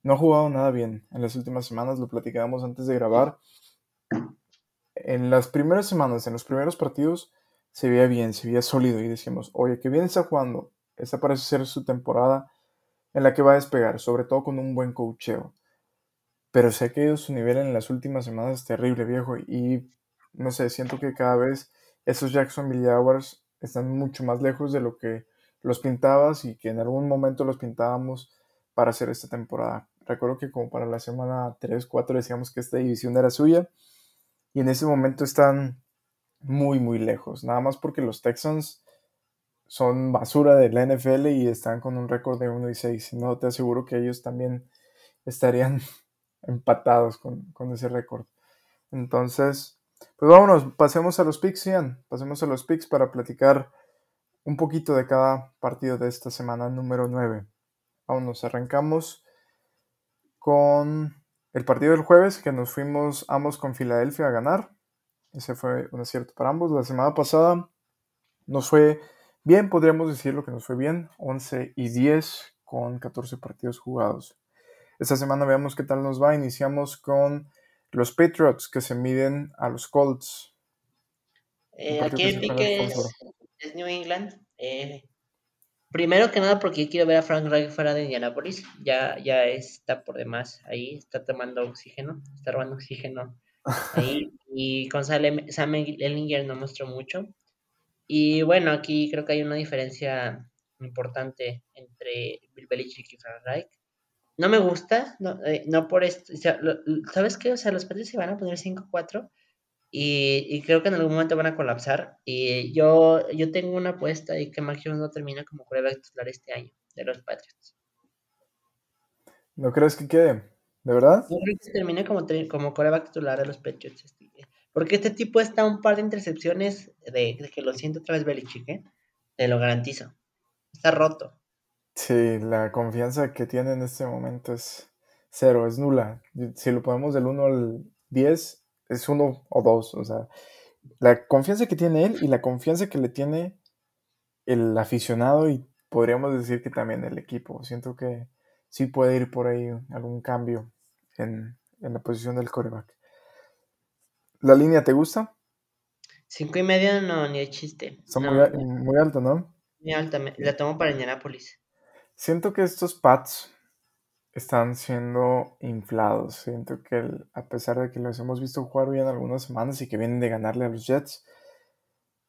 no ha jugado nada bien en las últimas semanas. Lo platicábamos antes de grabar. En las primeras semanas, en los primeros partidos, se veía bien, se veía sólido. Y decíamos, oye, que bien está jugando. Esta parece ser su temporada en la que va a despegar, sobre todo con un buen coacheo. Pero se ha caído su nivel en las últimas semanas terrible, viejo. Y no sé, siento que cada vez esos Jacksonville Jaguars están mucho más lejos de lo que los pintabas y que en algún momento los pintábamos para hacer esta temporada. Recuerdo que como para la semana 3, 4 decíamos que esta división era suya y en ese momento están muy, muy lejos. Nada más porque los Texans son basura de la NFL y están con un récord de 1 y 6. No te aseguro que ellos también estarían empatados con, con ese récord. Entonces, pues vámonos, pasemos a los picks, Ian. Pasemos a los picks para platicar un poquito de cada partido de esta semana número 9. nos arrancamos con el partido del jueves que nos fuimos ambos con Filadelfia a ganar. Ese fue un acierto para ambos. La semana pasada nos fue bien, podríamos decirlo que nos fue bien, 11 y 10 con 14 partidos jugados. Esta semana veamos qué tal nos va. Iniciamos con los Patriots que se miden a los Colts. Eh, aquí el pique es New England. Eh, primero que nada porque quiero ver a Frank Reich fuera de Indianapolis. Ya, ya está por demás ahí, está tomando oxígeno, está robando oxígeno ahí. y con Sam Ellinger no mostró mucho. Y bueno, aquí creo que hay una diferencia importante entre Bill Belichick y Frank Reich. No me gusta, no, eh, no por esto. ¿Sabes qué? O sea, los Patriots se van a poner 5-4 y, creo que en algún momento van a colapsar. Y yo, yo tengo una apuesta de que Mac no termina como coreback titular este año de los Patriots. ¿No crees que quede? ¿De verdad? No creo que termine como, como coreback titular de los Patriots. Este, porque este tipo está un par de intercepciones de, que lo siento otra vez Belichick, ¿eh? Te lo garantizo. Está roto. Sí, la confianza que tiene en este momento es, cero, es nula. Si lo ponemos del 1 al 10, es 1 o 2. O sea, la confianza que tiene él y la confianza que le tiene el aficionado y podríamos decir que también el equipo. Siento que sí puede ir por ahí algún cambio en, la posición del coreback. ¿La línea te gusta? Cinco y medio no, ni de chiste. Está muy, muy alto, ¿no? Muy alta, la tomo para Indianapolis. Siento que estos Pats están siendo inflados. Siento que a pesar de que los hemos visto jugar bien algunas semanas y que vienen de ganarle a los Jets,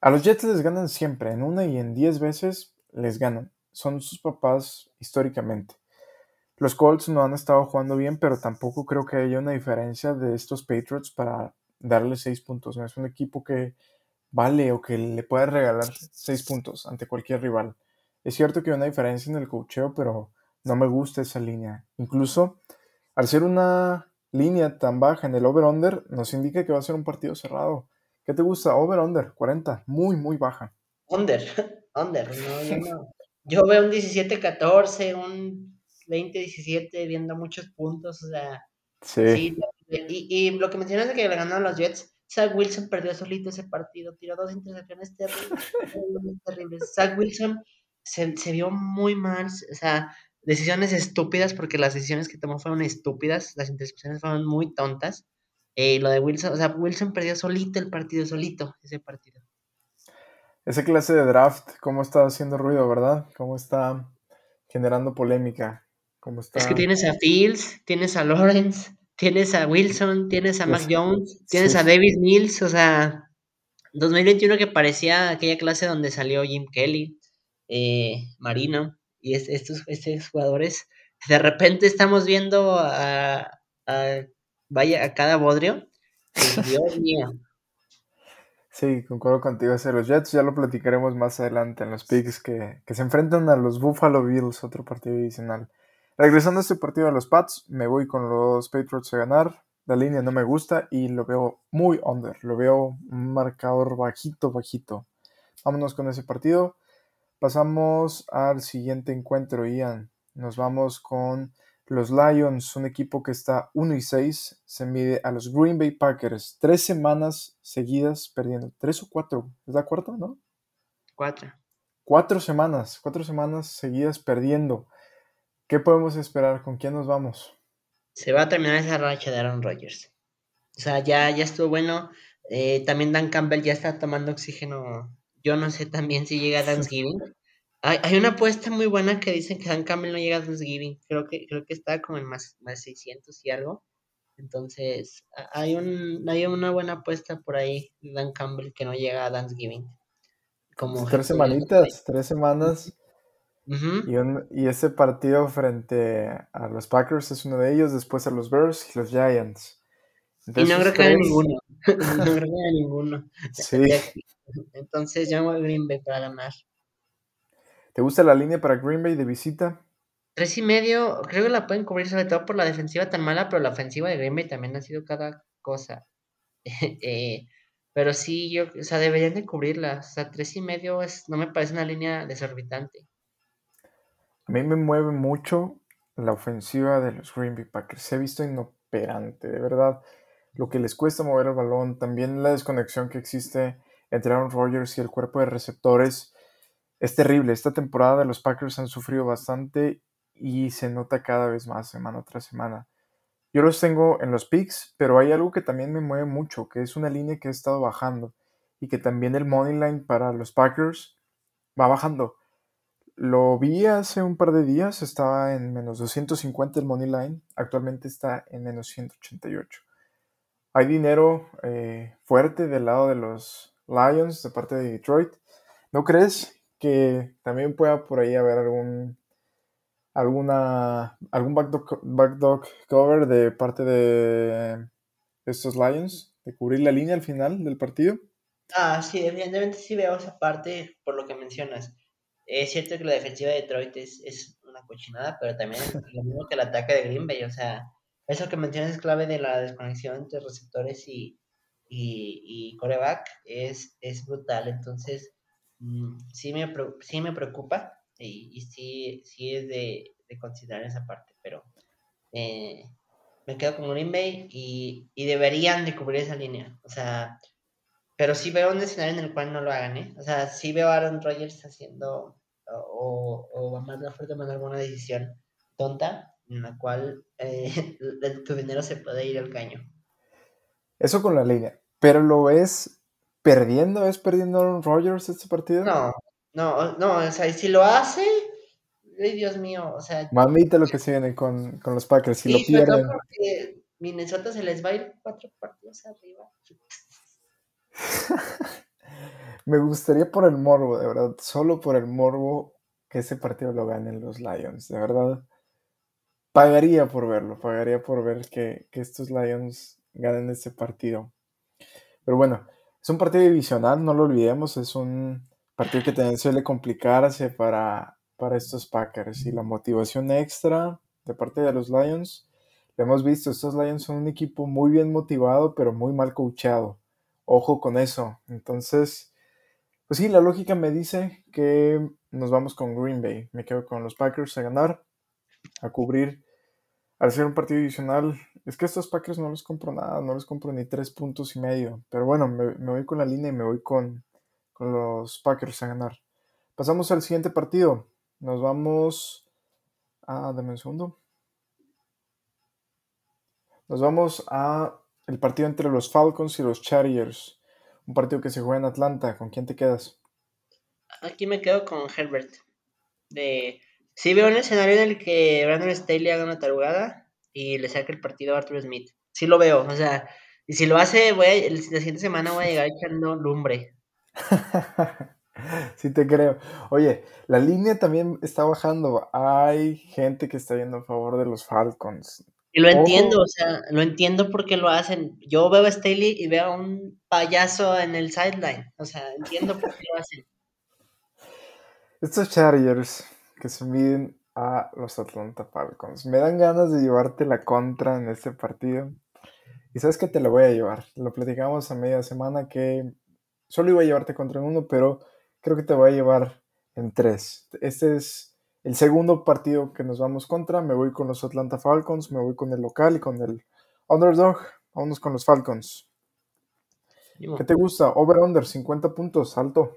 a los Jets les ganan siempre, en una y en diez veces les ganan. Son sus papás históricamente. Los Colts no han estado jugando bien, pero tampoco creo que haya una diferencia de estos Patriots para darle seis puntos. No es un equipo que vale o que le pueda regalar seis puntos ante cualquier rival. Es cierto que hay una diferencia en el cocheo, pero no me gusta esa línea. Incluso al ser una línea tan baja en el over-under, nos indica que va a ser un partido cerrado. ¿Qué te gusta? Over-under, 40, muy, muy baja. Under, under, no, no. Yo veo un 17-14, un 20-17, viendo muchos puntos, o sea. Sí. y, y, lo que mencionas de que le ganaron los Jets, Zach Wilson perdió solito ese partido, tiró dos intercepciones terribles, terribles. Zach Wilson se, se vio muy mal, o sea, decisiones estúpidas, porque las decisiones que tomó fueron estúpidas, las intercepciones fueron muy tontas. Eh, lo de Wilson, o sea, Wilson perdió solito el partido, solito ese partido. Esa clase de draft, ¿cómo está haciendo ruido, verdad? ¿Cómo está generando polémica? ¿Cómo está... Es que tienes a Fields, tienes a Lawrence, tienes a Wilson, tienes a Mac Jones, tienes a David Mills, o sea, 2021 que parecía aquella clase donde salió Jim Kelly, eh, Marino, y estos, estos jugadores, de repente estamos viendo a, vaya, a cada bodrio. Dios mío. Sí, concuerdo contigo. Ese los Jets ya lo platicaremos más adelante en los picks que, que, se enfrentan a los Buffalo Bills, otro partido adicional. Regresando a este partido de los Pats, me voy con los Patriots a ganar. La línea no me gusta y lo veo muy under. Lo veo un marcador bajito, bajito. Vámonos con ese partido. Pasamos al siguiente encuentro, Ian. Nos vamos con los Lions, un equipo que está 1 y 6. Se mide a los Green Bay Packers. Tres semanas seguidas perdiendo. ¿Tres o cuatro? ¿Es la cuarta, no? Cuatro. Cuatro semanas. Cuatro semanas seguidas perdiendo. ¿Qué podemos esperar? ¿Con quién nos vamos? Se va a terminar esa racha de Aaron Rodgers. O sea, ya, ya estuvo bueno. Eh, también Dan Campbell ya está tomando oxígeno yo no sé también si llega a Thanksgiving. Hay, hay una apuesta muy buena que dicen que Dan Campbell no llega a Thanksgiving. Creo que, creo que está como en más, más 600 y algo. Entonces, hay, un, hay una buena apuesta por ahí, Dan Campbell, que no llega a Thanksgiving. Como tres semanitas, tres semanas. Y, y, ese partido frente a los Packers es uno de ellos, después a los Bears y los Giants. y no creo que haya ninguno. no creo que haya ninguno. Sí. Entonces llamo a Green Bay para ganar. ¿Te gusta la línea para Green Bay de visita? Tres y medio, creo que la pueden cubrir sobre todo por la defensiva tan mala, pero la ofensiva de Green Bay también ha sido cada cosa. Eh, pero sí, yo, o sea, deberían de cubrirla. O sea, tres y medio es, no me parece una línea desorbitante. A mí me mueve mucho la ofensiva de los Green Bay Packers. Se ha visto inoperante, de verdad. Lo que les cuesta mover el balón, también la desconexión que existe entre Aaron Rodgers y el cuerpo de receptores es terrible. Esta temporada los Packers han sufrido bastante y se nota cada vez más semana tras semana. Yo los tengo en los picks, pero hay algo que también me mueve mucho, que es una línea que ha estado bajando y que también el money line para los Packers va bajando. Lo vi hace un par de días, estaba en menos 250 el money line, actualmente está en menos 188. Hay dinero eh, fuerte del lado de los Lions de parte de Detroit. ¿No crees que también pueda por ahí haber algún alguna algún backdog, cover de parte de estos Lions de cubrir la línea al final del partido? Ah, sí, evidentemente sí veo esa parte por lo que mencionas. Es cierto que la defensiva de Detroit es, es una cochinada, pero también es lo mismo que el ataque de Green Bay. O sea, eso que mencionas es clave de la desconexión entre receptores y, y, coreback es, es brutal. Entonces, mm, sí, me, me preocupa y, sí, sí es de, considerar esa parte, pero Eh, me quedo con Green Bay y, y, deberían de cubrir esa línea. O sea, pero sí veo un escenario en el cual no lo hagan, ¿eh? O sea, sí veo a Aaron Rodgers haciendo o, o a más la fuerte tomando alguna decisión tonta en la cual eh, tu dinero se puede ir al caño. Eso con la línea. Pero lo ves perdiendo, ¿es perdiendo Aaron Rodgers este partido? No, no, no, o sea, si lo hace, ay Dios mío, o sea. Mamita lo que se viene con, con los Packers, si lo pierden. porque Minnesota se les va a ir cuatro partidos arriba. Me gustaría por el morbo, de verdad, solo por el morbo que ese partido lo ganen los Lions, de verdad. Pagaría por verlo, pagaría por ver que, que estos Lions ganen ese partido. Pero bueno, es un partido divisional, no lo olvidemos, es un partido que también suele complicarse para, para estos Packers y la motivación extra de parte de los Lions. Lo hemos visto, estos Lions son un equipo muy bien motivado, pero muy mal coachado. Ojo con eso. Entonces, pues sí, la lógica me dice que nos vamos con Green Bay. Me quedo con los Packers a ganar, a cubrir. Al ser un partido divisional, es que estos Packers no les compro nada, no les compro ni tres puntos y medio. Pero bueno, me, voy con la línea y me voy con, los Packers a ganar. Pasamos al siguiente partido. Nos vamos a. Dame un segundo. Nos vamos a el partido entre los Falcons y los Chargers. Un partido que se juega en Atlanta. ¿Con quién te quedas? Aquí me quedo con Herbert. De... Sí veo un escenario en el que Brandon Staley haga una tarugada y le saque el partido a Arthur Smith. Sí lo veo, o sea, y si lo hace, voy a, la siguiente semana voy a llegar echando lumbre. sí te creo. Oye, la línea también está bajando. Hay gente que está yendo a favor de los Falcons. Y lo entiendo, o sea, lo entiendo porque lo hacen. Yo veo a Staley y veo a un payaso en el sideline. O sea, entiendo por qué lo hacen. Estos Chargers que se miden a los Atlanta Falcons. Me dan ganas de llevarte la contra en este partido. Y sabes que te lo voy a llevar. Lo platicamos a media semana que solo iba a llevarte contra en uno, pero creo que te voy a llevar en tres. Este es el segundo partido que nos vamos contra. Me voy con los Atlanta Falcons, me voy con el local y con el underdog. Vámonos con los Falcons. ¿Qué te gusta? Over-under, 50 puntos, alto.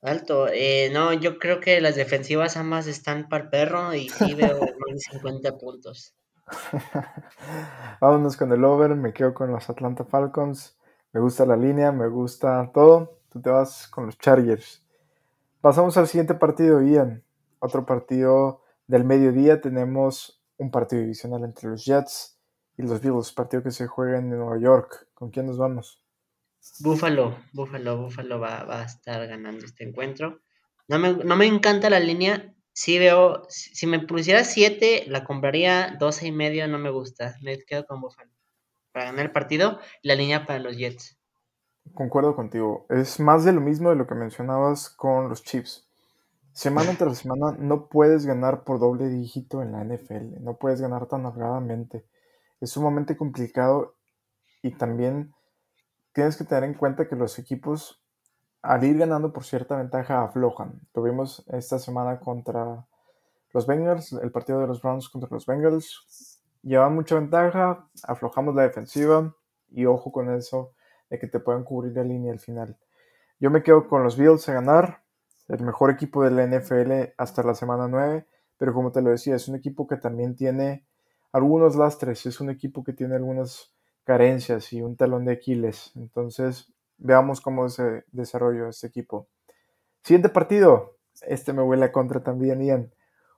Alto. Eh, no, yo creo que las defensivas ambas están para el perro y sí veo más de 50 puntos. Vámonos con el over, me quedo con los Atlanta Falcons. Me gusta la línea, me gusta todo. Tú te vas con los Chargers. Pasamos al siguiente partido, Ian. Otro partido del mediodía. Tenemos un partido divisional entre los Jets y los Bills. Partido que se juega en Nueva York. ¿Con quién nos vamos? Búfalo, Búfalo, Búfalo va, va, a estar ganando este encuentro. No me, no me encanta la línea. Sí veo, si, me pusiera 7, la compraría 12 y medio, no me gusta. Me quedo con Búfalo. Para ganar el partido, la línea para los Jets. Concuerdo contigo. Es más de lo mismo de lo que mencionabas con los Chiefs. Semana tras semana no puedes ganar por doble dígito en la NFL. No puedes ganar tan holgadamente. Es sumamente complicado y también tienes que tener en cuenta que los equipos, al ir ganando por cierta ventaja, aflojan. Lo vimos esta semana contra los Bengals, el partido de los Browns contra los Bengals. Llevan mucha ventaja, aflojamos la defensiva y ojo con eso de que te puedan cubrir la línea al final. Yo me quedo con los Bills a ganar, el mejor equipo de la NFL hasta la semana 9, pero como te lo decía, es un equipo que también tiene algunos lastres, es un equipo que tiene algunas carencias y un talón de Aquiles. Entonces, veamos cómo se desarrolla este equipo. Siguiente partido. Este me huele a contra también, Ian.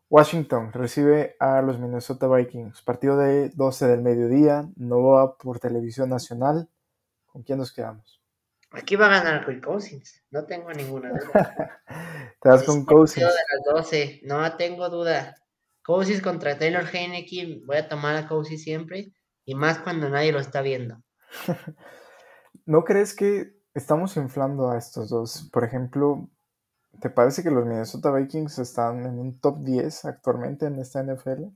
Washington recibe a los Minnesota Vikings. Partido de 12 del mediodía. No va por televisión nacional. ¿Con quién nos quedamos? Aquí va a ganar Rui Cousins. No tengo ninguna duda. Te das con Cousins. De las 12. No tengo duda. Cousins contra Taylor Heineke. Voy a tomar a Cousins siempre. Y más cuando nadie lo está viendo. ¿No crees que estamos inflando a estos dos? Por ejemplo, ¿te parece que los Minnesota Vikings están en un top 10 actualmente en esta NFL?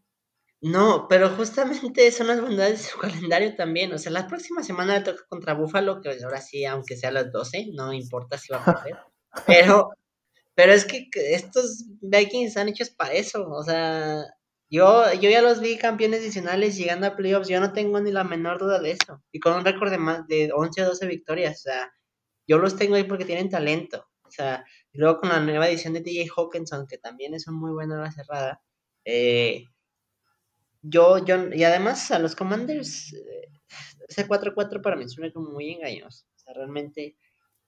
No, pero justamente son las bondades de su calendario también. O sea, la próxima semana le toca contra Buffalo, que ahora sí, aunque sea a las 12, no importa si va a perder. pero, pero es que estos Vikings están hechos para eso. O sea, Yo, yo ya los vi campeones adicionales llegando a playoffs, yo no tengo ni la menor duda de eso. Y con un récord de más de 11 o 12 victorias, o sea, yo los tengo ahí porque tienen talento. O sea, y luego con la nueva edición de DJ Hawkinson, que también es un muy buena la cerrada. Eh, yo, yo, y además a los Commanders, eh, ese 4-4 para mí suena como muy engañoso. O sea, realmente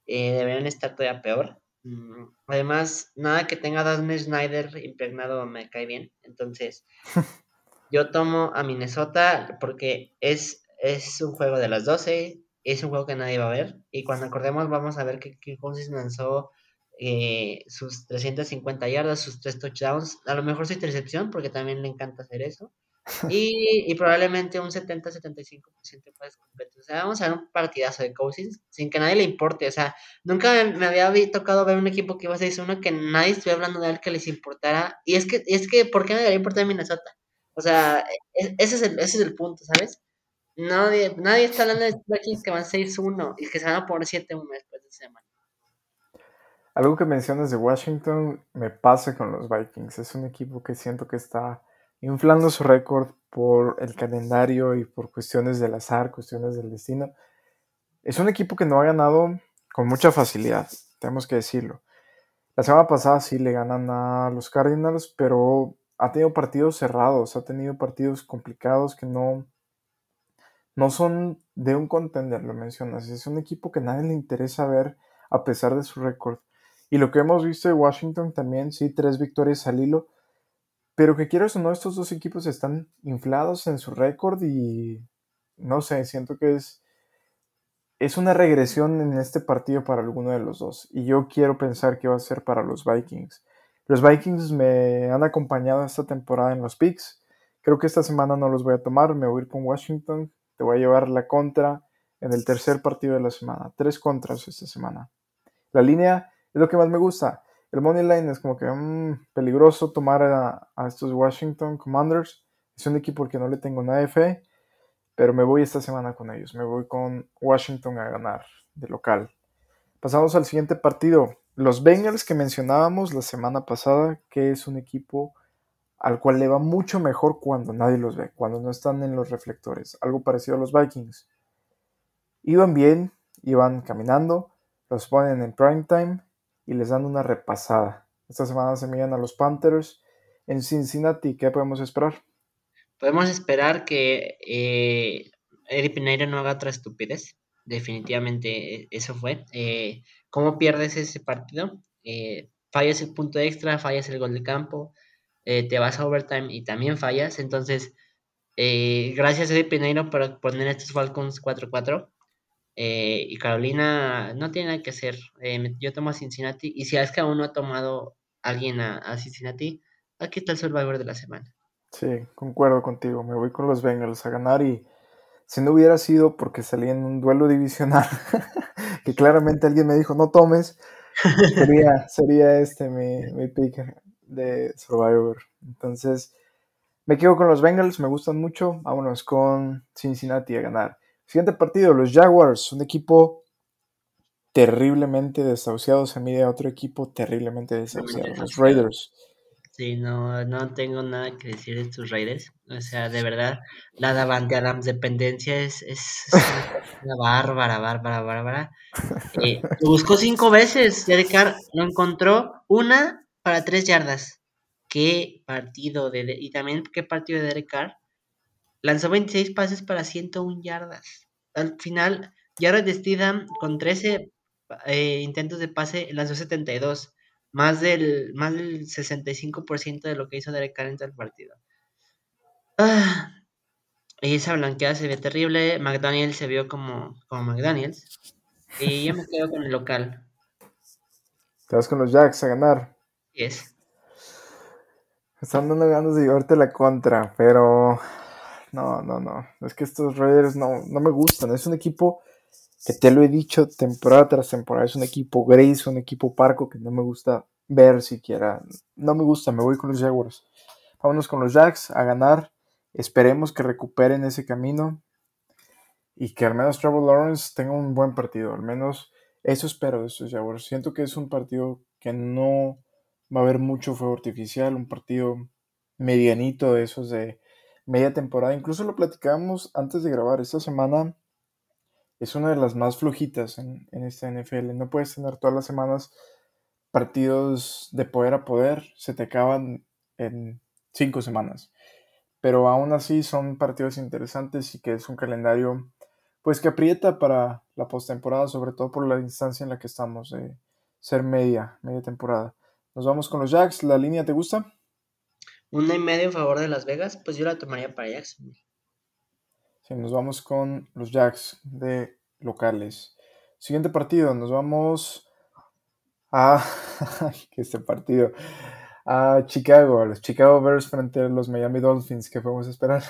eh, deberían estar todavía peor. Mm, además, nada que tenga a Snyder impregnado me cae bien. Entonces, yo tomo a Minnesota porque es, es un juego de las 12, es un juego que nadie va a ver. Y cuando acordemos, vamos a ver que Kirk lanzó eh, sus 350 yardas, sus tres touchdowns, a lo mejor su intercepción, porque también le encanta hacer eso. Y, probablemente un 70-75% de pases completos. O sea, vamos a ver un partidazo de Cousins sin que nadie le importe. O sea, nunca me, había tocado ver un equipo que iba a ser uno que nadie estuviera hablando de él que les importara. Y es que, es que ¿por qué me debería importar Minnesota? O sea, e, ese es el, ese es el punto, ¿sabes? Nadie, nadie está hablando de Vikings que van 6-1 y que se van a poner 7-1 después de semana. Algo que mencionas de Washington me pasa con los Vikings. Es un equipo que siento que está inflando su récord por el calendario y por cuestiones del azar, cuestiones del destino. Es un equipo que no ha ganado con mucha facilidad, tenemos que decirlo. La semana pasada sí le ganan a los Cardinals, pero ha tenido partidos cerrados, ha tenido partidos complicados que no, no son de un contender, lo mencionas. Es un equipo que nadie le interesa ver a pesar de su récord. Y lo que hemos visto de Washington también, sí, tres victorias al hilo, pero que quieras o no, estos dos equipos están inflados en su récord y no sé, siento que es, es una regresión en este partido para alguno de los dos. Y yo quiero pensar que va a ser para los Vikings. Los Vikings me han acompañado esta temporada en los picks. Creo que esta semana no los voy a tomar, me voy a ir con Washington. Te voy a llevar la contra en el tercer partido de la semana. Tres contras esta semana. La línea es lo que más me gusta el money line es como que mm, peligroso tomar a, estos Washington Commanders. Es un equipo que no le tengo nada de fe, pero me voy esta semana con ellos. Me voy con Washington a ganar de local. Pasamos al siguiente partido. Los Bengals que mencionábamos la semana pasada, que es un equipo al cual le va mucho mejor cuando nadie los ve, cuando no están en los reflectores. Algo parecido a los Vikings. Iban bien, iban caminando, los ponen en prime time y les dan una repasada. Esta semana se miran a los Panthers en Cincinnati. ¿Qué podemos esperar? Podemos esperar que eh, Eddie Pineiro no haga otra estupidez. Definitivamente eh, eso fue. Eh, ¿Cómo pierdes ese partido? Eh, fallas el punto extra, fallas el gol de campo, te vas a overtime y también fallas. Entonces, gracias Eddie Pineiro por poner estos Falcons 4-4. Eh, y Carolina no tiene nada que hacer. Eh, yo tomo a Cincinnati. Y si es que aún no ha tomado alguien a, Cincinnati, aquí está el Survivor de la semana. Sí, concuerdo contigo. Me voy con los Bengals a ganar. Y si no hubiera sido porque salí en un duelo divisional, que claramente alguien me dijo no tomes, sería, sería este mi, mi pick de Survivor. Entonces, me quedo con los Bengals. Me gustan mucho. Vámonos con Cincinnati a ganar. Siguiente partido, los Jaguars, un equipo terriblemente desahuciado, se mide a otro equipo terriblemente desahuciado, los Raiders. Sí, no, no tengo nada que decir de estos Raiders. O sea, de verdad, la Davante Adams dependencia es, es, una bárbara, bárbara, bárbara. Eh, lo buscó cinco veces, Derek Carr lo encontró una para tres yardas. Qué partido de, y también qué partido de Derek Carr Lanzó 26 pases para 101 yardas. Al final, Jared Stidham con 13 eh, intentos de pase lanzó 72, más del, más del 65% de lo que hizo Derek Carr en el partido. Ah, y esa blanqueada se ve terrible. McDaniel se vio como, como McDaniels. Y yo me quedo con el local. Te vas con los Jacks a ganar. Yes. Están dando ganas de llevarte la contra, pero no, no, no. Es que estos Raiders no, no me gustan. Es un equipo que te lo he dicho temporada tras temporada. Es un equipo gris, un equipo parco que no me gusta ver siquiera. No me gusta, me voy con los Jaguars. Vámonos con los Jacks a ganar. Esperemos que recuperen ese camino y que al menos Trevor Lawrence tenga un buen partido. Al menos eso espero de estos Jaguars. Siento que es un partido que no va a haber mucho fuego artificial, un partido medianito de esos de media temporada. Incluso lo platicábamos antes de grabar. Esta semana es una de las más flojitas en, en esta NFL. No puedes tener todas las semanas partidos de poder a poder. Se te acaban en cinco semanas. Pero aún así son partidos interesantes y que es un calendario pues que aprieta para la postemporada, sobre todo por la distancia en la que estamos de ser media, media temporada. Nos vamos con los Jacks. ¿La línea te gusta? Una y medio en favor de Las Vegas, pues yo la tomaría para Jacks. Sí, nos vamos con los Jacks de locales. Siguiente partido, nos vamos a este partido a Chicago, a los Chicago Bears frente a los Miami Dolphins. ¿Qué podemos esperar?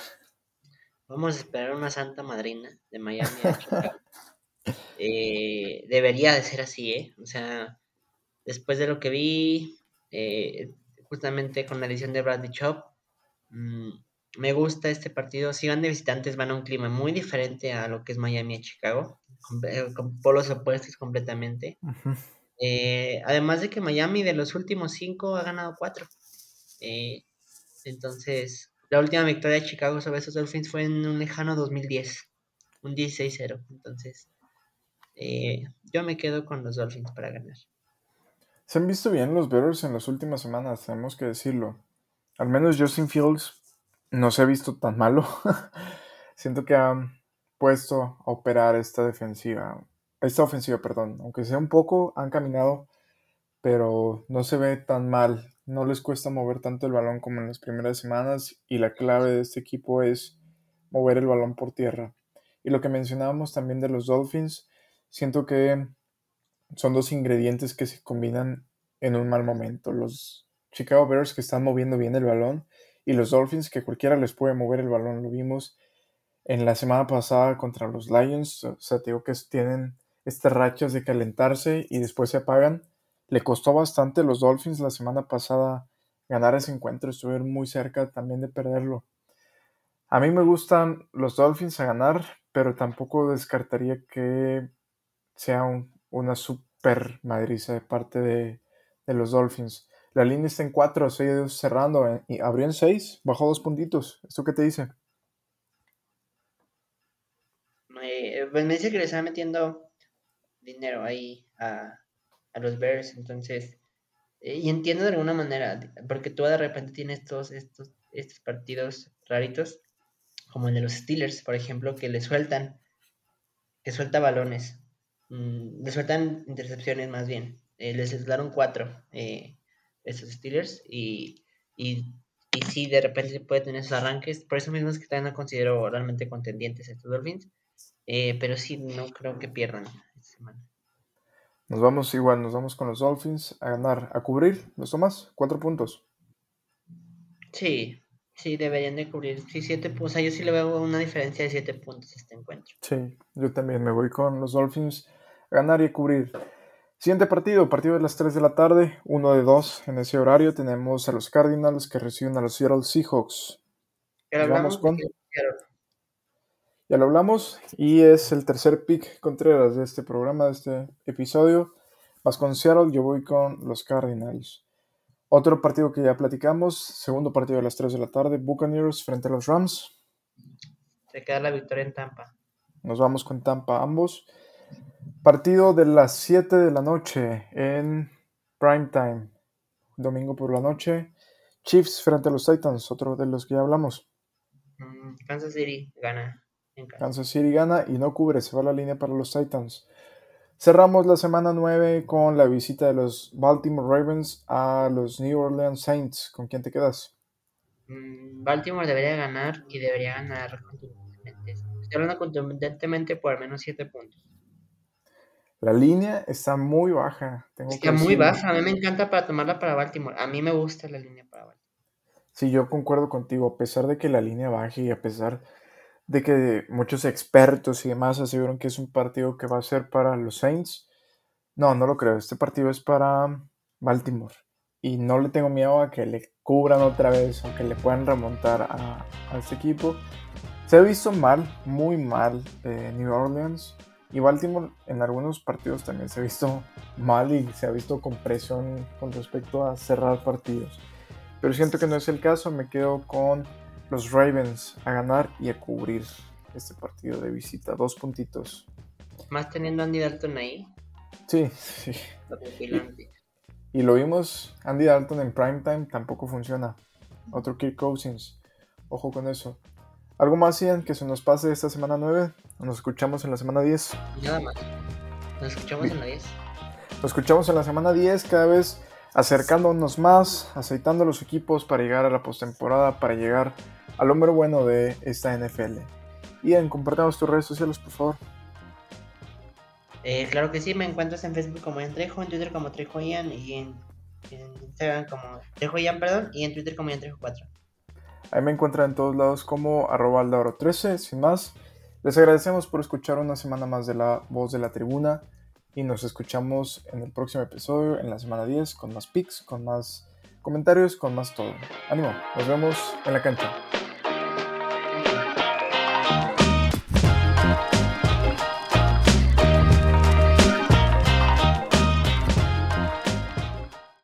Vamos a esperar una santa madrina de Miami a Chicago. Eh, debería de ser así, ¿eh? O sea, después de lo que vi, eh, justamente con la edición de Bradley Chop, mm, me gusta este partido. Si van de visitantes, van a un clima muy diferente a lo que es Miami a Chicago, con, eh, polos opuestos completamente. Eh, además de que Miami de los últimos cinco ha ganado cuatro. Eh, entonces, la última victoria de Chicago sobre esos Dolphins fue en un lejano 2010, un 16-0. Entonces, eh, yo me quedo con los Dolphins para ganar. Se han visto bien los Bears en las últimas semanas, tenemos que decirlo. Al menos Justin Fields no se ha visto tan malo. Siento que ha puesto a operar esta defensiva esta ofensiva, perdón, aunque sea un poco, han caminado, pero no se ve tan mal. No les cuesta mover tanto el balón como en las primeras semanas y la clave de este equipo es mover el balón por tierra. Y lo que mencionábamos también de los Dolphins, siento que son dos ingredientes que se combinan en un mal momento. Los Chicago Bears que están moviendo bien el balón y los Dolphins que cualquiera les puede mover el balón. Lo vimos en la semana pasada contra los Lions. O sea, digo que tienen estas rachas de calentarse y después se apagan. Le costó bastante a los Dolphins la semana pasada ganar ese encuentro, estuvieron muy cerca también de perderlo. A mí me gustan los Dolphins a ganar, pero tampoco descartaría que sea una super madriza de parte de, los Dolphins. La línea está en 4, 6 cerrando eh, y abrió en 6, bajó dos puntitos. ¿Esto qué te dice? pues me dice que le están metiendo dinero ahí a, los Bears, entonces, eh, y entiendo de alguna manera, porque tú de repente tienes todos estos, estos partidos raritos, como el de los Steelers, por ejemplo, que le sueltan, que suelta balones, mm, le sueltan intercepciones más bien, eh, les daron cuatro eh, esos Steelers y, y, y sí, de repente puede tener esos arranques, por eso mismo es que también no considero realmente contendientes estos Dolphins, pero sí, no creo que pierdan nos vamos igual, nos vamos con los Dolphins a ganar, a cubrir, ¿los tomas? Cuatro puntos. Sí, sí, deberían de cubrir. Sí, siete puntos. O sea, yo sí le veo una diferencia de siete puntos a este encuentro. Sí, yo también me voy con los Dolphins a ganar y cubrir. Siguiente partido, partido de las 3 de la tarde, uno de dos en ese horario. Tenemos a los Cardinals que reciben a los Seattle Seahawks. Vamos con... Ya lo hablamos y es el tercer pick Contreras de este programa, de este episodio. Vas con Seattle, yo voy con los Cardinals. Otro partido que ya platicamos, segundo partido de las 3 de la tarde, Buccaneers frente a los Rams. Se queda la victoria en Tampa. Nos vamos con Tampa ambos. Partido de las 7 de la noche en prime time, domingo por la noche. Chiefs frente a los Titans, otro de los que ya hablamos. Mm, Kansas City gana. Kansas City gana y no cubre, se va la línea para los Titans. Cerramos la semana 9 con la visita de los Baltimore Ravens a los New Orleans Saints. ¿Con quién te quedas? Mm, Baltimore debería ganar y debería ganar contundentemente. Estoy hablando contundentemente por al menos 7 puntos. La línea está muy baja. está muy baja. A mí me encanta para tomarla para Baltimore. A mí me gusta la línea para Baltimore. Sí, yo concuerdo contigo. A pesar de que la línea baje y a pesar de que muchos expertos y demás aseguran que es un partido que va a ser para los Saints. No, no lo creo. Este partido es para Baltimore. Y no le tengo miedo a que le cubran otra vez o que le puedan remontar a, este equipo. Se ha visto mal, muy mal eh, New Orleans. Y Baltimore en algunos partidos también se ha visto mal y se ha visto con presión con respecto a cerrar partidos. Pero siento que no es el caso, me quedo con los Ravens a ganar y a cubrir este partido de visita. Dos puntitos. Más teniendo a Andy Dalton ahí. Sí, sí. Y, y lo vimos, Andy Dalton en primetime tampoco funciona. Otro Kirk Cousins. Ojo con eso. ¿Algo más, Ian, que se nos pase esta semana 9? Nos escuchamos en la semana 10. Nada más. Nos escuchamos en la 10. Nos escuchamos en la semana 10, cada vez acercándonos más, aceitando los equipos para llegar a la postemporada, para llegar al hombre bueno de esta NFL. Ian, compartamos tus redes sociales, por favor. Eh, claro que sí, me encuentras en Facebook como Ian Trejo, en Twitter como Trejo Ian y en, Instagram como Trejo Ian, perdón, y en Twitter como Ian Trejo 4. Ahí me encuentran en todos lados como arroba 13 sin más. Les agradecemos por escuchar una semana más de la voz de la tribuna y nos escuchamos en el próximo episodio, en la semana 10, con más pics, con más comentarios, con más todo. Ánimo, nos vemos en la cancha.